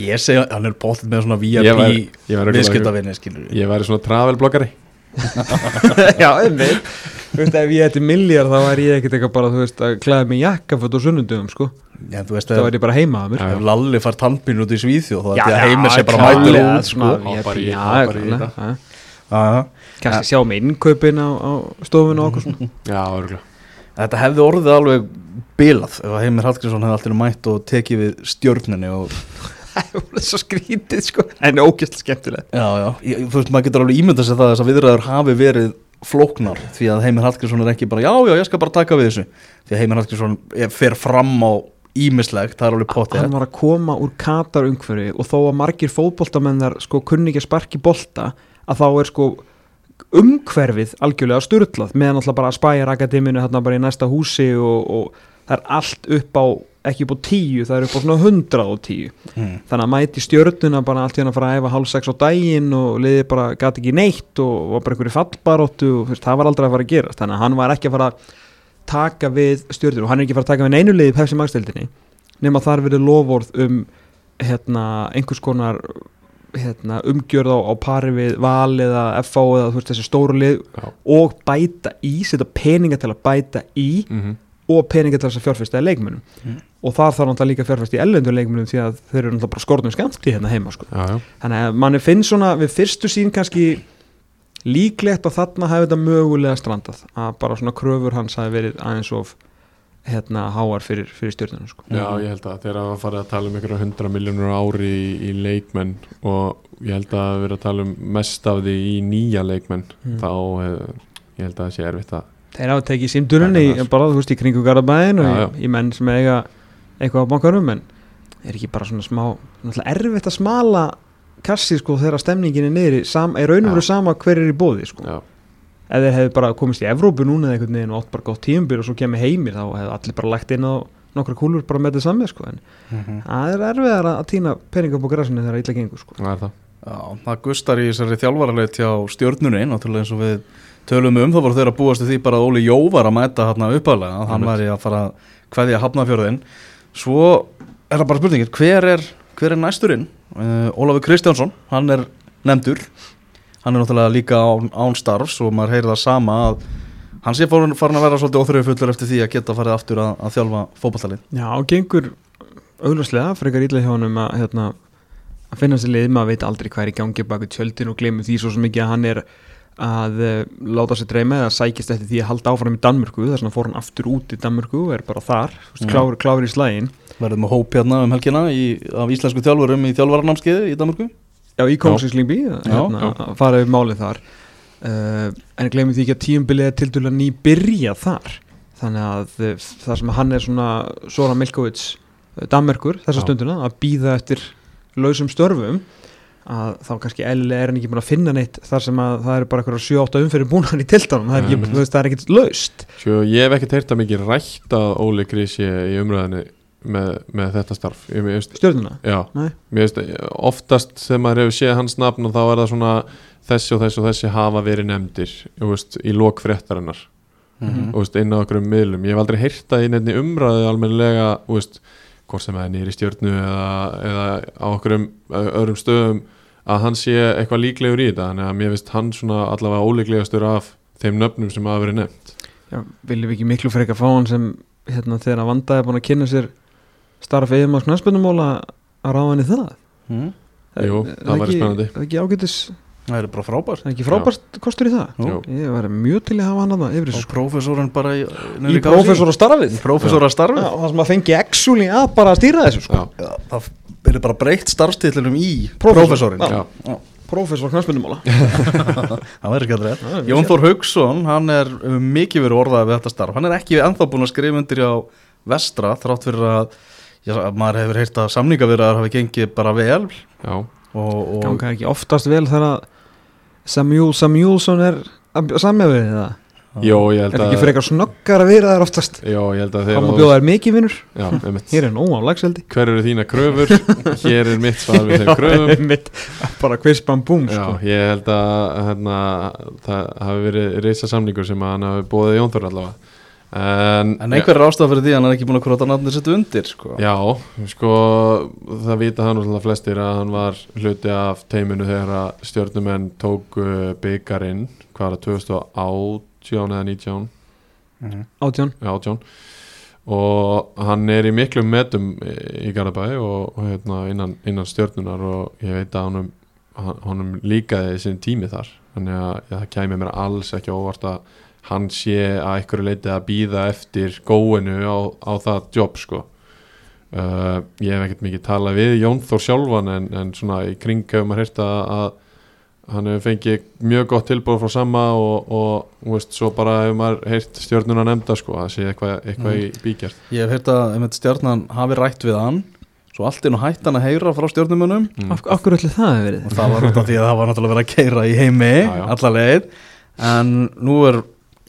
Ég segi að hann er bóttið með svona Ég VIP Ég viðskiptavinni skilur við Ég væri svona travelbloggari <laughs> Já, einmitt Þú veist, ef ég ætti miljard þá væri ég ekkert eitthvað bara, þú veist, að klæða mig jakkaföt og sunnundum, sko Já, þú veist þá væri ég bara heima að mér Já, ef Lalli far tannpín út í Svíþjóð þá ætti að já, heimir sé bara mætur út svona, sko. ég- í klálega, þetta. já. Já, já. Kannski sjá mig innkaupin á, á stofun og okkur svona Já, örgulega Þetta hefði orðið alveg bilað ef að Heimir Hallgrímsson hefði alltaf mætt og tekið við stjórnunni og <laughs> Það voru svo skrítið, sko. En ógæslega skemmtilega Já, já, ég, þú veist, maður getur alveg ímyndað sér það að þess að viðræður hafi verið flóknar því að Heimir Hallgrímsson er ekki bara já, já, ég skal bara taka við þessu. Því að Heimir Hallgrímsson er- fer fram á ímislegt, það er alveg potið Hann var að koma úr Katar umhverfi og þó að margir fótboltamennar sko kunni ekki að sparki bolta að þá er sko umhverfið algjörlega styrlað meðan alltaf bara að spæja akademinu hérna bara í næsta húsi og, og það er allt upp á ekki upp á tíu, það er upp á svona hundrað og tíu mm. þannig að mæti stjörnuna bara allt í hann að fara að æfa hálf sex á daginn og liði bara gæti ekki neitt og var bara einhverju fallbaróttu og veist, það var aldrei að fara að gerast þannig að hann var ekki að fara að taka við stjörnur og hann er ekki að fara að taka við neinu liði Pepsi Max-deildinni nema þar verið lofórð um hérna, einhvers konar hérna, umgjörð á, á pari við val eða FH eða þú veist, þessi stóru lið Já. og bæta í, setja peninga til að bæta í mm og peninga til þess að fjárfesta í leikmunum Mm. og þar þarf náttúrulega líka að fjárfesta í ellendur leikmunum því að þeir eru náttúrulega bara skortum skamti hérna heima sko. Já, já þannig að manni finnst svona við fyrstu sín kannski líklegt að þarna hafi þetta mögulega strandað að bara svona kröfur hans hafi verið aðeins of hérna háar fyrir, fyrir stjórnuna sko. Já, ég held að þeir hafa farið að tala um einhverja hundra miljónur ári í, í leikmenn og ég held að vera að tala um mest af því í nýja leikmenn Mm. þá uh, ég held að það sé erfitt að þeir hafa tekið símdurinn í bara þú veist í kringu Garabæðin og Já, í, í menn sem eiga eitthvað á bankarum en er ekki bara svona smá náttúrulega erfitt að smala kassi sko þegar stemningin er sam, er raunum verið sama hver er í bóði sko. Já, ef þeir hefðu bara komist í Evrópu núna eða einhvern veginn og átt bara gótt tíumbyr og svo kemur heimir þá hefðu allir bara lagt inn á nokkra kúlur bara með þetta saman sko en Mhm. það er erfiðar að týna peninga upp á græsinu þegar illa gengur sko það er það Já, það gustar í þessari þjálfaraleit hjá stjórnunni, náttúrulega eins og við tölum um, þá voru þeir að búast við því bara að Óli Jó var að mæta hérna uppalega, að hann Einmitt. væri að fara að kveðja hafnafjörðin svo er það bara spurningin, hver er hver er næsturinn? Uh, Ólafur Kristjánsson, hann er nefndur hann er náttúrulega líka án, án starfs og maður heyrir það sama að hann sé farin, farin að vera svolítið óþröfu fullur eftir því að geta farið aftur að, að þjálfa fótballtalið Já, og gengur augljóslega frekar ítla hjá honum að, hérna, að finna sér lið, maður veit aldrei hvað er í gangi baka tjöldin og glemur því svo ekki að hann er að uh, láta sér dreyma eða sækist eftir því að halda áfram í Danmörku. Þess vegna fór hann aftur út í Danmörku og er bara þar, mm. kláfur, kláfur í slægin verðum með hóp hérna um helgina í, af íslensku þjálfurum í þjálfararnámskiði í Danmörku Já, í Kóngsinslingbí, hérna, að fara yfir málið þar. Uh, en glemum því ekki að tíumbilið er til dæla ný byrja þar. Þannig að uh, það sem hann er svona Sora Milkovits uh, Danmerkur þessa Já. stunduna að býða eftir lausum störfum að þá kannski eðlilega er hann ekki búin að finna neitt þar sem að það eru bara eitthvað 7-8 umferðin búin í tiltanum, það er ekki, Nei. þú veist, það er ekkit laust. Sjö, ég hef ekkert heyrt að mikið rætt að Óli Grísi í umræðinu með, með þetta starf. Stjórnuna Já, veist, oftast þegar maður hefur séð hans nafn og þá er það svona þessi og þessi og þessi hafa verið nefndir veist, í lok fréttarinnar. Mhm. þú veist, inn á okkur miðlum. Ég hef aldrei heyrt það í nefni umræðu veist, hvort sem það er nýri stjórnu eða, eða á okkur öðrum stöðum að hann sé eitthvað líklegur í þetta. Þannig að mér finnst hann svona allavega ólíklegastur af þeim nöfnum sem hafa verið nefnt. Já, viljum við ekki miklu frekar fá hann sem hérna þegar að vanda er búin að kynna sér starf eðum á knæspennumóla að ráða henni það Mhm. Jú, Er það væri ekki- spennandi. Er það ekki ágætis, það er bara frábær er ekki frábært kostur í það? Jú. Ég væri mjög til að hafa hann að það yfir og þessu sko. prófessorinn bara í, Í prófessor að starfið prófessor að starfi Já, það sem að fengi actually að bara að stýra þessu sko. Já, Já, það byrði bara breytt starfstillinum í Prófessor. prófessorinn Já. já, Prófessor knæspennumóla <laughs> það verður ekki að dreð Jón Þór Haugsson, hann er um, mikið verið orðað við þetta starf, hann er ekki ennþá búin að skrifa undir á vestra þrátt fyrir að já, maður hefur heyrt að samningavirðar hafi gengið bara vel. Já, og, og Ganga ekki oftast vel þegar að Samuel Samuelsson er sammeðið það Jó, ég held Er að ekki frekar snöggar að vera þar oftast? Jó, ég held að Það má þeir bjóða þær mikið vinnur Já, einmitt. Hér er nóg á lagseldi Hver eru þína kröfur? Hér er mitt svar við þeim <laughs> kröfum. Mitt, bara quiz bam boom Já, sko. ég held að hérna, það hafi verið reysa samningur sem að hann hafi bóðið Jónþór allavega En, en einhver er ástæða fyrir því að hann er ekki búin að að nafnir setja undir sko. Já, sko, það vita hann alltaf flestir að hann var hluti af teiminu þegar að stjórnumenn tóku byggarinn, hvað var það, 2018 eða 19 Mhm. Átján Já, átján og hann er í miklum metum í Garabæ og, hérna, innan, innan stjörnunar og ég veit að honum, honum líkaði sin tími þar þannig að ja, það kæmi mér alls ekki óvart að hann sé að einhverju leiti að býða eftir góinu á, á það jobb sko uh, ég hef ekkert mikið talað við Jón Þór sjálfan en, en svona í kring hefur maður heyrt að, að hann hefur fengið mjög gott tilbúð frá sama og, og þú veist, svo bara hefur maður heyrt stjórnuna nefnda sko, að sé eitthvað, eitthvað Mm. í bíkjart ég hef heyrt að stjarnan hafi rætt við hann svo allt inn og hætt hann að heyra frá stjórnumunum mm. Af, hverju ætli það hefur verið? og það var út af því að það var náttúrulega verið að keira í heimi Já, já. alla leið en nú er,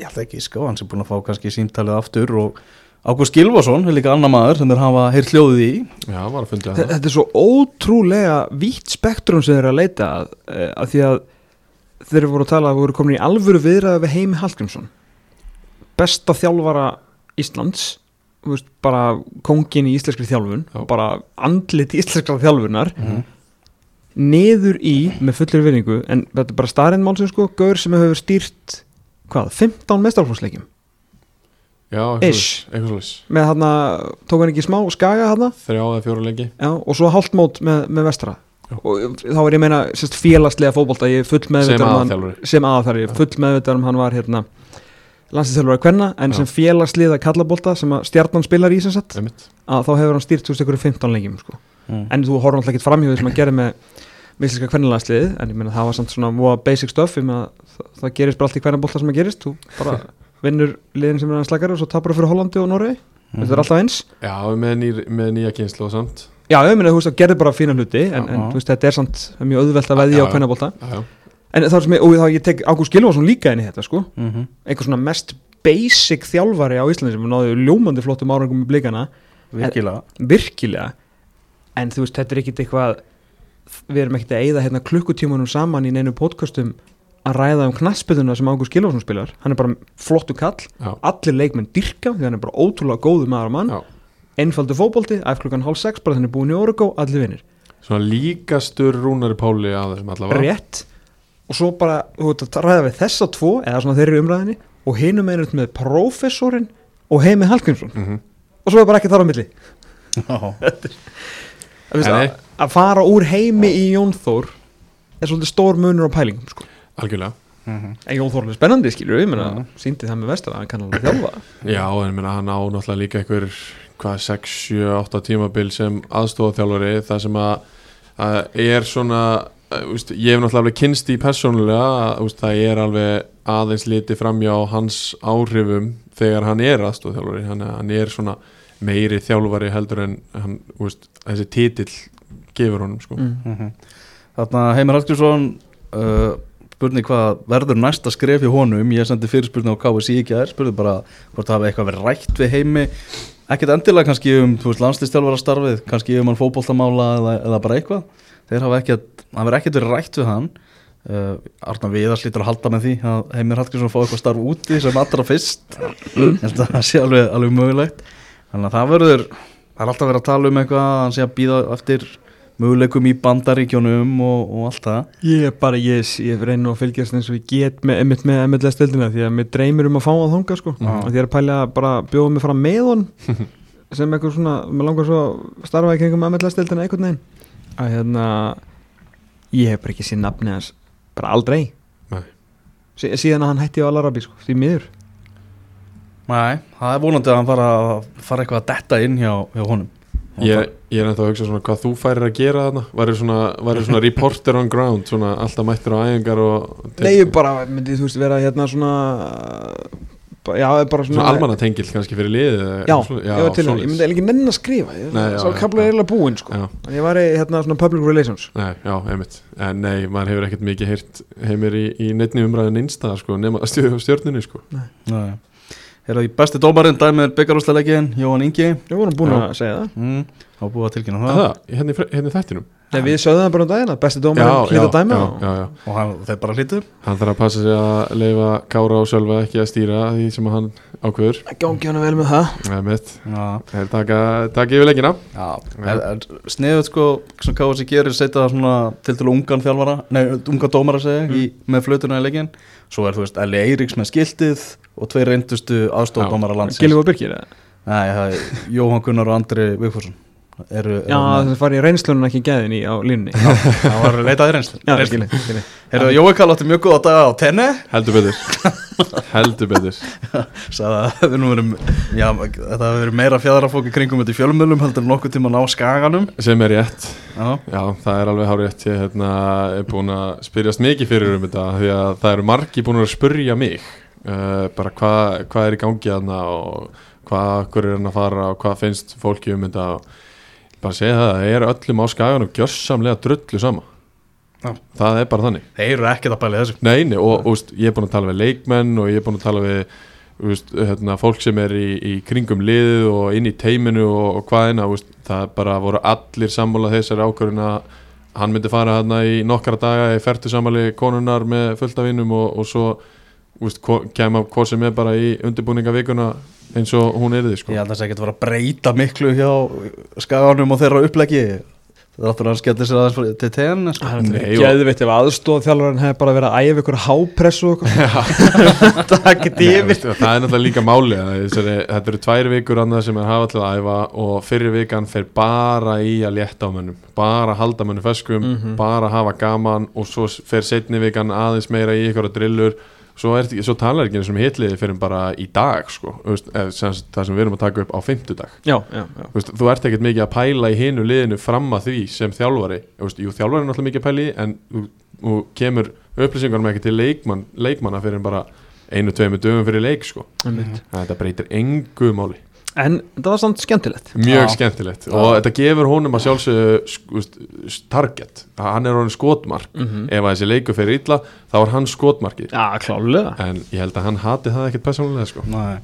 ég held ekki sko hann sem búin að fá kannski síntalið aftur og Ágúst Gilvason er líka annar maður sem þeir hafa heyrt hljóðið í Já, var að fundja það Þetta er svo ótrúlega vítt spektrum sem þeir eru að leita að, eh, að því að þeir eru voru að tala að voru komin í alvöru viðræði við Heimi Hallgrímsson besta þjálfara Íslands veist, bara kongin í íslenskri þjálfun Já. bara andlit íslenskra þjálfunar Mhm. niður í með fullir vinningu en þetta er bara starinn málsum sko gaur sem hefur stýrt hvað, 15 mestarflóksleikjum Já, Ish. með hann tók hann ekki smá skaga hann Þrjá eða fjóra lengi Já, og svo hálft mót með, með vestra Já. og þá er ég að meina sérst, félagslega fótbolta, ég er full Sem meðvitað um hann aðalþjálfari. sem aðalþjálfari, ég er full meðvitað um hann var hérna landslýstjálfari kvenna en Já. sem félagsliða kallabolta sem að stjarnan spilar í sem Einmitt. að þá hefur hann stýrt þú veist ykkur 15 lengjum sko. Mm. en þú horfum alltaf ekki framhjóðið sem hann gerir með misliska kvennalandsliðið en ég meina það var samt svona voða basic stuff um að það, það gerist bara allt í kvennabolta sem að gerist þú bara <laughs> vinnur liðin sem er slagari og svo tapar fyrir Hollandi og Noregi. Mhm. þetta er alltaf eins. Já, með, nýr, með nýja kynslu og samt. Já, ég meina, þú veist, það gerði bara fína hluti en, en þú veist, þetta er samt það er mjög auðvelt að veðja á Já, já, en það er sem ég, og þá ég tek Ágúst Gilvason líka inn í þetta, sko. Mhm. einhver svona mest basic þjálfari á Íslandi sem náðu ljómandi flottum árangum með blikana, virkilega. Virkilega. En þú veist, þetta er ekkit eitthvað við erum ekkit að eyða hérna klukkutímanum saman í neinu podcastum að ræða um knaspituna sem Ágúst Gilvason spilar. Hann er bara flottu kall, já, allir leikmenn dyrka því hann er bara ótrúlega góðu maður og mann. Já, einfaldu fótbolti, æf klukkan hálf sex bara þannig búin í Origo, allir vinnir svona líkastur Rúnari Páli að þeim allavega rétt. Og svo bara, að ræða við þessa tvo eða svona þeirri umræðinni og hinum einhvern með prófessorinn og Heimi Hallgrímsson. Mm og svo er bara ekki þar á milli. Já, <laughs> að, að, að fara úr Heimi í Jón Þór er svolítið stór munur á pælingum sko. algjörlega Mhm. en Jón Þór er spennandi skilur við, ég meina, Já. síndi það með vestar hann kann alveg þjálfa Já, en ég meina, hann á náttúrulega líka einhver hvað, 6, 7, 8 tímabil sem aðstofaþjálfari það sem að, að er svona að, úst, ég hef náttúrulega alveg kynst í persónulega að úst, það er alveg aðeins liti framjá hans áhrifum þegar hann er aðstofaþjálfari hann, hann er svona meiri þjálfari heldur en hann, úst, þessi titill gefur honum sko. mm. Mhm. Þarna Heimir Hallgrímsson uh, spurning hvað verður næsta skref í honum ég sendi fyrirspurning á KSI í gær spurning bara hvort það hafi eitthvað verið rætt við Heimi ekkert endilega kannski um landslistjálfara starfið, kannski um hann fótboltamála eða, eða bara eitthvað þeir hafa ekkert, það verður ekkert verið rætt við hann uh, Arna Viðars lítur að halda með því að Heimir Hallgrímsson fá eitthvað starf úti sem allra fyrst að það sé alveg, alveg mögulegt þannig að það verður það er alltaf verið að tala um eitthvað að hann sé að býða eftir möguleikum í bandaríkjónum og, og allt það. Ég er bara, ég, ég reyna að fylgjast eins og ég get með, einmitt með MLS-deildina því að mér dreymir um að fá að þonga sko. Og því er að bara bjóða mig fram með hon <laughs> sem eitthvað svona, mér langar svo að starfa í kringum MLS-deildina einhvern veginn. Að hérna ég hef bara ekki séð nafni hans bara aldrei. Nei. sí, síðan að hann hætti á Alarabi sko, því miður Nei, það er vonandi að hann fara, fara eitthvað að detta inn hjá, hjá honum. Ég, ég er ennþá að hugsa svona hvað þú færir að gera þarna. Væri svona, væri svona reporter on ground svona alltaf mættur á æfingar og Nei, ég bara myndi þú veist vera hérna svona ba- já, bara svona, Svona almannatengill kannski fyrir liðið eða Já, svona- ég var til það, ég myndi ekki menn að skrifa ég, já, sá já, já. eiginlega búinn sko. Já, ég var í hérna svona public relations. Nei, já, einmitt. En nei, maður hefur ekkert mikið heyrt heimir í, í neittni umræðin einstað sko, Hérna í besti dómarinn dæmið byggarúsleikin Jóhann Ingi. Við vorum búin að segja það. Mm, Þá búið að tilkynna Það, það það hérna, hérna í þættinum Nei, við sögðum það bara um daginn að besti dómarinn hlýta að dæma já, og- já, já. Og hann, þeir bara hlýtu Hann þarf að passa sig að leifa Kára og Sölva ekki að stýra því sem hann ákveður. Gangi hann vel með það. Einmitt, Já, þeir taka, taka yfir er, er, Sniðut sko, sem KSI gerir setja það svona til til ungan þjálfara Nei, ungan dómara segja í, með flötuna í leikin Svo er þú veist Eli Eiríks með skiltið Og tveir reyndustu aðstofdómara landsins. Gilvi og Birgir eða? Nei, það er Jóhann Gunnar og Andri Vigfússon eru, Já, það fari í reynslunum ekki gæðin í á línunni. Það var leitaði reynslu. Já, skilji, skilji. Herru, Jói Kall átti mjög góða daga á tenni? Heldur betur. Heldur betur. <laughs> Að það nú verum, já, þetta hafi verið meira fjæðrafók í kringum þetta í fjölmjölum heldur en nokkuð tíma á skaganum. Sem er rétt. Já, Já, það er alveg hár rétt Ég hérna, er búin að spyrjast mikið fyrir um þetta Því að það eru margi búin að spurja mig uh, Bara hvað hva er í gangi þarna Og hvað, hver er hann að fara Og hvað finnst fólki um þetta og Bara segja það, það er öllum á skaganum Gjörsamlega drullu sama. Já. Það er bara þannig. Þeir eru ekkert að bæla þessu. Nei, nei, og úst, ég er búin að tala við leikmenn og ég er búin að tala við úst, hérna, fólk sem er í, í kringum liðið og inn í teiminu og, og hvaðina, úst, það er bara voru allir sammála þessari ákvörðin að hann myndi fara hérna í nokkara daga í fertu sammáli konunar með fullt af vinnum og, og svo kemur hvað sem er bara í undirbúningavikuna eins og hún er þið sko. ég held að það sé ekki að vera að breyta miklu hjá skaganum og þeirra upplegi það er aftur að hann skellir sér aðeins til tenni sko. Geðvitt ef aðstóð þjálfarinn hefði bara verið að æfa ykkur hápressu <laughs> Takk Nei, yfir veist, það er náttúrulega líka máli að þessari, þetta eru tvær vikur annað sem er hafa til að æfa og fyrir vikan fer bara í að létta á mönnum bara halda mönnum feskum Mhm. bara hafa gaman og svo fer setni vikan aðeins meira í ykkur drillur svo, er, svo talar ekki eins og hitliði fyrir bara í dag sko, sagt, það sem við erum að taka upp á já Þú, ert ekkert mikið að pæla í hinu liðinu fram að því sem þjálfari. Jú, þjálfari er náttúrulega mikið að pæla í en þú, kemur upplýsingarum ekki til leikmann, leikmanna fyrir bara einu, tveimu dögum fyrir leik sko. Þetta breytir engu máli En það var samt skemmtilegt mjög Já. skemmtilegt og þetta gefur honum að sjálfsögðu sk- veist, s- target, að hann er honum skotmark Mhm. ef að þessi leiku fyrir illa þá er hann skotmarkið Já, klálega en ég held að hann hati það ekkert persónulega sko. Nei.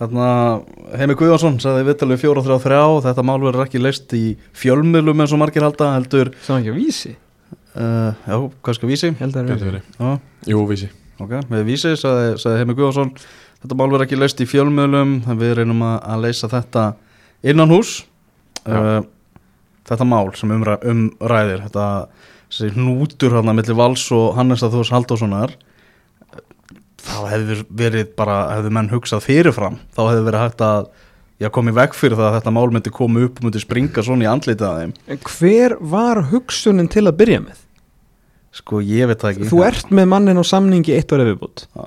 Þarna Heimi Guðjónsson sagði viðtalið 4-3-3 þetta mál verður ekki leist í fjölmiðlum eins og margir halda heldur Sá ekki á vísi uh, já, hvað skal vísi? Ég held að. Já, Jú, vísi ok, með vísi sagði, sagði Heimi Guðjónsson þetta mál verður ekki leist í fjölmiðlum en við reynum að, að leysa þetta innan hús uh, þetta mál sem umræ, umræðir þetta þessi hnútur hann að milli Vals og Hannes að Þós Haldássonar þá hefði verið bara hefði menn hugsað fyrirfram þá hefði verið hægt að já, koma í veg fyrir það að þetta mál myndi koma upp og myndi springa svona í andlitið að þeim. En hver var hugsunin til að byrja með? sko ég veit það ekki. Þú ert með mannin á samningi eitt ára viðbútt Já.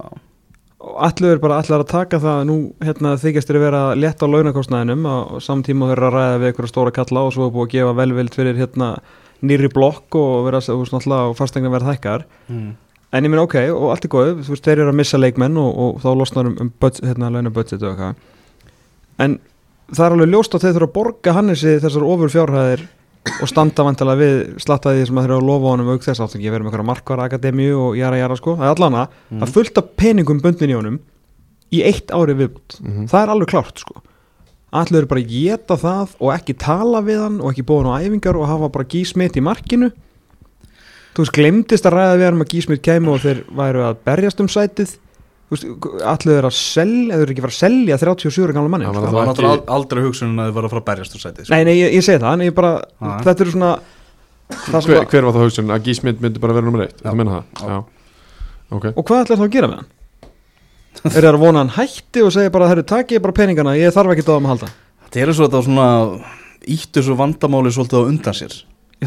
Er bara allir að taka það nú hérna, þykjast þér að vera létt á launakostnæðinum og samtíma þeir eru að ræða við einhverja stóra kalla og svo er búið að gefa velvild fyrir hérna, nýri blokk og vera og fastegna verða hækkar mm. en ég minn ok, og allt er góð þú veist, þeir eru að missa leikmenn og, og þá losnar um, um budget, hérna, launabudget og eitthvað en það er alveg ljóst að þeir þurfa að borga Hannesi þessar ofur fjárhæðir og standa vantilega við slattaði sem að þeir eru að lofa honum auk þess átt ekki að vera með einhverja markvara akademíu og jara jara sko, það er allan að Mm. það er fullt af peningum bundin í honum í eitt ári viðbútt Mhm. það er alveg klárt sko. Allir bara að geta það og ekki tala við hann og ekki hann á æfingar og hafa bara gísmitt í markinu. Þú veist, glemdist að ræða við hann að gísmitt kæmu og þeir væru að berjast um sætið allir eru að selja eða eru ekki að fara að selja 37 ára gamla manni Það sko. var það var ekki- náttúrulega aldrei hugsunin að þið var að fara að berjast úr sæti sko. Nei, nei, ég, ég segi það, en ég bara, þetta eru svona það sem hver, hver var það hugsun að Gísmynd myndi bara vera nummer eitt þú menna það? Já. Já. ok, og hvað ætlar þá að gera með hann? er það að vona hann hætti og segja bara, herru, takk ég bara peningana, ég þarf ekki að að halda þetta er eins og þetta var svona íttu svo vandamáli svolítið á undan sér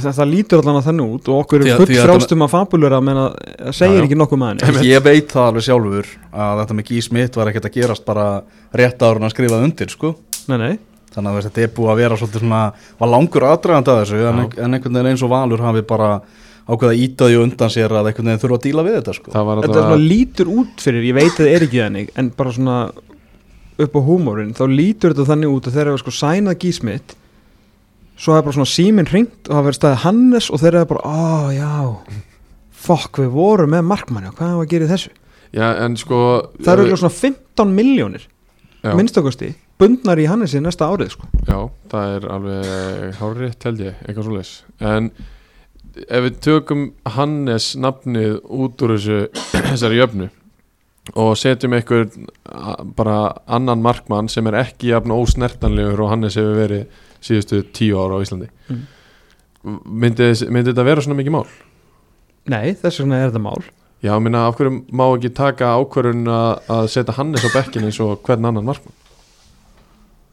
það, það lítur allan að þannig út og okkur er að- full því að að fabulera menn að það segir ekki nokkuð með hann ég veit það alveg sjálfur að þetta með Gís mitt var ekkert að gerast bara rétt ára að skrifa undir sko. Nei, nei, þannig að þetta er búið að vera svolítið svona var langur aðdragand að þessu en, en einhvern veginn eins og Valur hafi bara ákveða ítaði undan sér að einhvern veginn þurfa að díla við þetta sko. Það var þetta er alltaf svona lítur út fyrir, ég veit að það er ekki þannig en bara svona upp á húmórin þá lítur þetta þannig út að þeir eru sko sænað gísmitt svo er bara svona síminn hringt og það verður staðið Hannes og þeir eru bara, ó já fokk við vorum með markmanni og hvað var að gera í þessu? Já, en sko það eru svona 15 miljónir minnstakosti, bundnar í Hannesi næsta árið sko. já, það er alveg hárétt held ég, eitthvað svo leis en ef við tökum Hannes nafnið út úr þessu <clears throat> þessari jöfnu og setjum einhver bara annan markmann sem er ekki jafn ósnertanlegur og Hannes hefur verið síðustu tíu ára á Íslandi Mm. myndi, myndi þetta vera svona mikið mál? nei, þess vegna er þetta mál Já, minna, af hverju má ekki taka ákvörðun að, setja Hannes á bekkin eins og hvern annan markmann?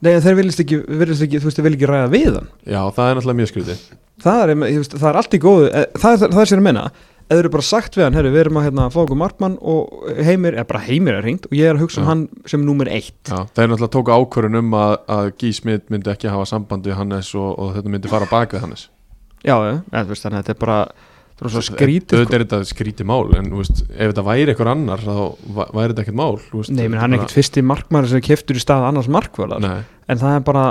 nei, en þeir viljast ekki, viljast ekki, þú veist, þeir vilja ekki ræða við hann Já, það er náttúrulega mjög skrítið það er, það er allt í góðu eh, það er það er sér að menna eða eru bara sagt við hann, herru, við erum að hérna, fá okkur markmann og heimir, eða bara heimir er hringt og ég er að hugsa um hann sem númer eitt. Já, það er náttúrulega tóka ákvörðun um að, að Guy Smith myndi ekki hafa samband við Hannes og, og þetta myndi fara bak við Hannes. Já, eða, veist, þannig að þetta er bara skrítið sko. er þetta skrítið mál en veist, ef þetta væri eitthvað annar þá væri þetta ekkert mál veist, nei, menn hann er ekkert fyrsti markmann sem keftur í stað annars markvölar en það er bara,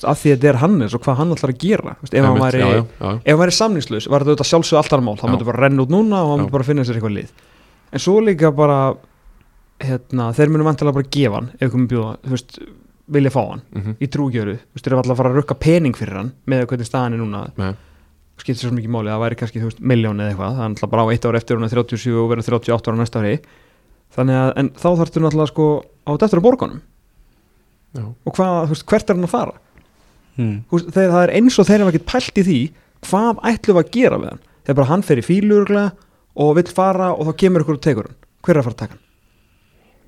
af því að þetta er Hannes og hvað hann ætlar að gera þú veist, ef hann einmitt, væri já, já, já, ef hann væri samningslaus var þetta sjálfsög alltaf mál. Hann myndi bara renna út núna og hann myndi bara finna sér eitthvað lið. En svo líka bara hérna, þeir munu vantilega bara gefa hann ef komum bjóða, þú veist, vilja fá hann mhm, í trúgjöru, þú veist, þeir eru alltaf að fara að rukka pening fyrir hann með hvernig staðan er núna. Nei. skiptir svo mikið máli, það væri kannski, þú miljón eða eitthvað, það er alltaf bara á eitt ár eftir hún er 37 og verður 38 ára næsta ári. Þannig að, en þá þarfstu náttúrulega sko á eftir að borgunum. Og hvað, þú veist, hvert er hann að fara veist, þeir, það er eins og þeir hafa ekkert pælt í því hvað ætlum við að gera við hann. Þegar bara hann fer í fíluruglega og vill fara og þá kemur ykkur og tekur hann. Hver er að fara að taka hann?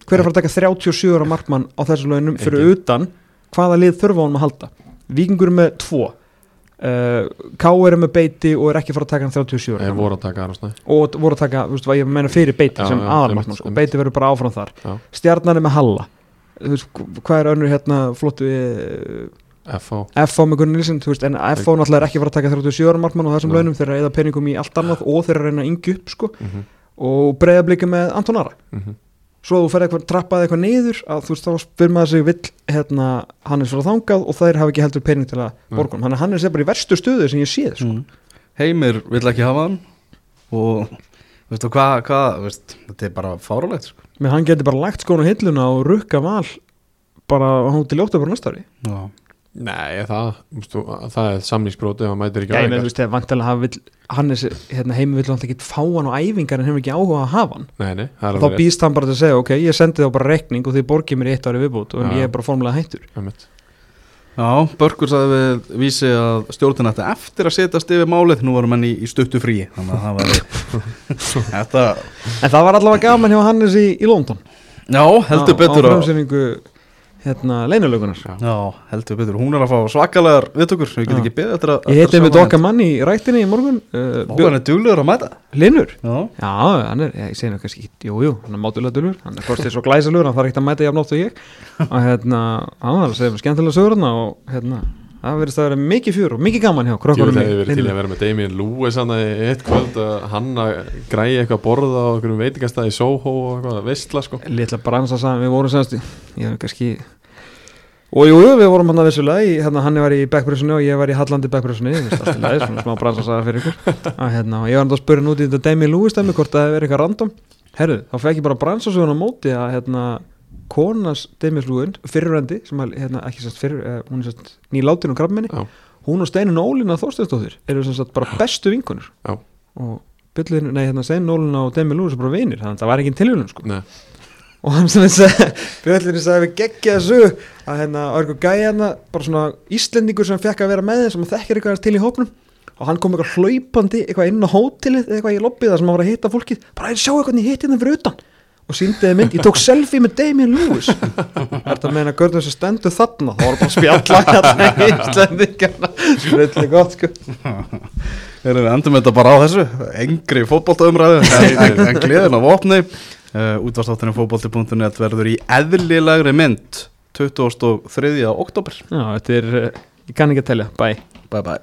hver er að fara að taka 37 ára markmann á þessu launum fyrir utan hvaða lið þurfa hann að halda? Víkingur er með tvo. Uh, K er með beiti og er ekki að fara að taka hann 37 ára voru að taka og voru að taka, þú veist, hvað ég meina fyrir beiti Já, sem aðalmarkmann sko. beiti verður bara áfram þar. Já. stjarnan er með Halla. Þú veist, hvað er önnur hérna flottu uh, FH með Gunnar Nilsson, þú veist, en FH náttúrulega er ekki fara að taka 37 ára markmann á þessum Nei. launum þeir eru að eða peningum í allt annað og þeir eru að reyna yngju upp sko, mhm, og breyða blika með Antonara mhm svo að þú ferð eitthvað trappaði eitthvað niður að þú veist, þá spyr maður sig vill hérna, hann er svona þangað og þeir hafa ekki heldur pening til að borga hann, hann er sem bara í verstu stöðu sem ég séð sko. Mm. Heimir vill ekki hafa hann og veistu hvað, hvað veist, þetta er bara fáralegt sko. menn hann geti bara lagt skónu hilluna og rukka val bara hann til ljóta bara næsta ári Já. Nei, það, veistu, það er samlíksbrót ef hann mætir ekki Já, á ég með þú æfingar veist, þegar vantilega hafa vill hann er, hérna, heimi vill hann ekki fá hann á æfingar en hefur ekki áhuga að hafa hann. Nei, nei, það er og þá alveg býst hann bara til að segja ok, ég sendi þá bara rekning og þið borgið mér í eitt ári viðbútt og Já. ég er bara formulega hættur. Já, Börkur sagði við vísi að stjórnin ætti eftir að setjast yfir málið, nú varum henni í stuttu fríi þannig að það var <laughs> þetta, En það var allavega gaman hjá Hannes í, í London. Já, heldur á, betur Á hérna leinulögunar já, heldur betur, hún er að fá svakalegar viðtökur, við getum ekki beðið eftir að Ég heiti með okkar mann í rættinni í morgun uh, Ó, hann er duglegur að mæta? Linur Já, Já, hann er, ég segi nú kannski ekki, jú, jú, hann er mátulega dulur, hann er kostið svo glæsalur, hann þarf ekki að mæta jafn oft og ég. Og hérna, hann var að segja mér skemmtilega sögurna og hérna, það verðist að vera mikið fjör og mikið gaman hjá krokkunum vil hefði verið til að vera með Damien Lewis eitt kvöld að hann að græja eitthvað að borða á einhverjum veitingastæði í Soho og eitthvað að veistla sko. Litla bransa saman, við vorum semst ég hef kannski og jú, við vorum hann að vissulega í, hérna, hann var í backpressunni og ég var í Hallandi backpressunni, smá bransa saga fyrir ykkur. Að hérna, og ég var hann að spyrja út í þetta Demi Lewis dæmi, hvort það hefur verið eitthvað random. Herru, þá fekk ég bara bransasögun á móti að hérna, konas Demi Lewin, fyrirrendi sem að, hérna, ekki sérst fyrir, eh, hún er sérst nýlátin og krabminni, Já. hún og Steinin Ólína Þorsteinsdóttir eru sérst bara bestu vinkonur. Já. og Bjöllin, nei, hérna, Steinin Ólína og Demi Lewis er bara vinir, þannig að það var ekki tilhjulun sko. Nei, og hann sem þessi Björnlinni sagði við geggja þessu að hérna var eitthvað gæja hérna bara svona Íslendingur sem fekk að vera með þeim sem þekkir eitthvað til í hópnum. Og hann kom eitthvað hlaupandi eitthvað inn á hótelið eða eitthvað í lobbyða sem hann var að hitta fólkið. Bara ég sjá eitthvað ég hitti hérna fyrir utan og síndiði mynd, ég tók selfie með Damien Lewis. Er þetta að meina görðum sem stendur þarna? Þá var bara að spjalla hérna í Íslendingarna svolítið gott sko. Erum við endum þetta bara á þessu. Engri fótboltaumræðu en, <laughs> en, gleðin á vopni. Uh, útvarstáttunum fótbolti.net verður í eðlilegri mynd 23. oktober Já, þetta er, eh, ég kann ekki að telja, bye. Bye bye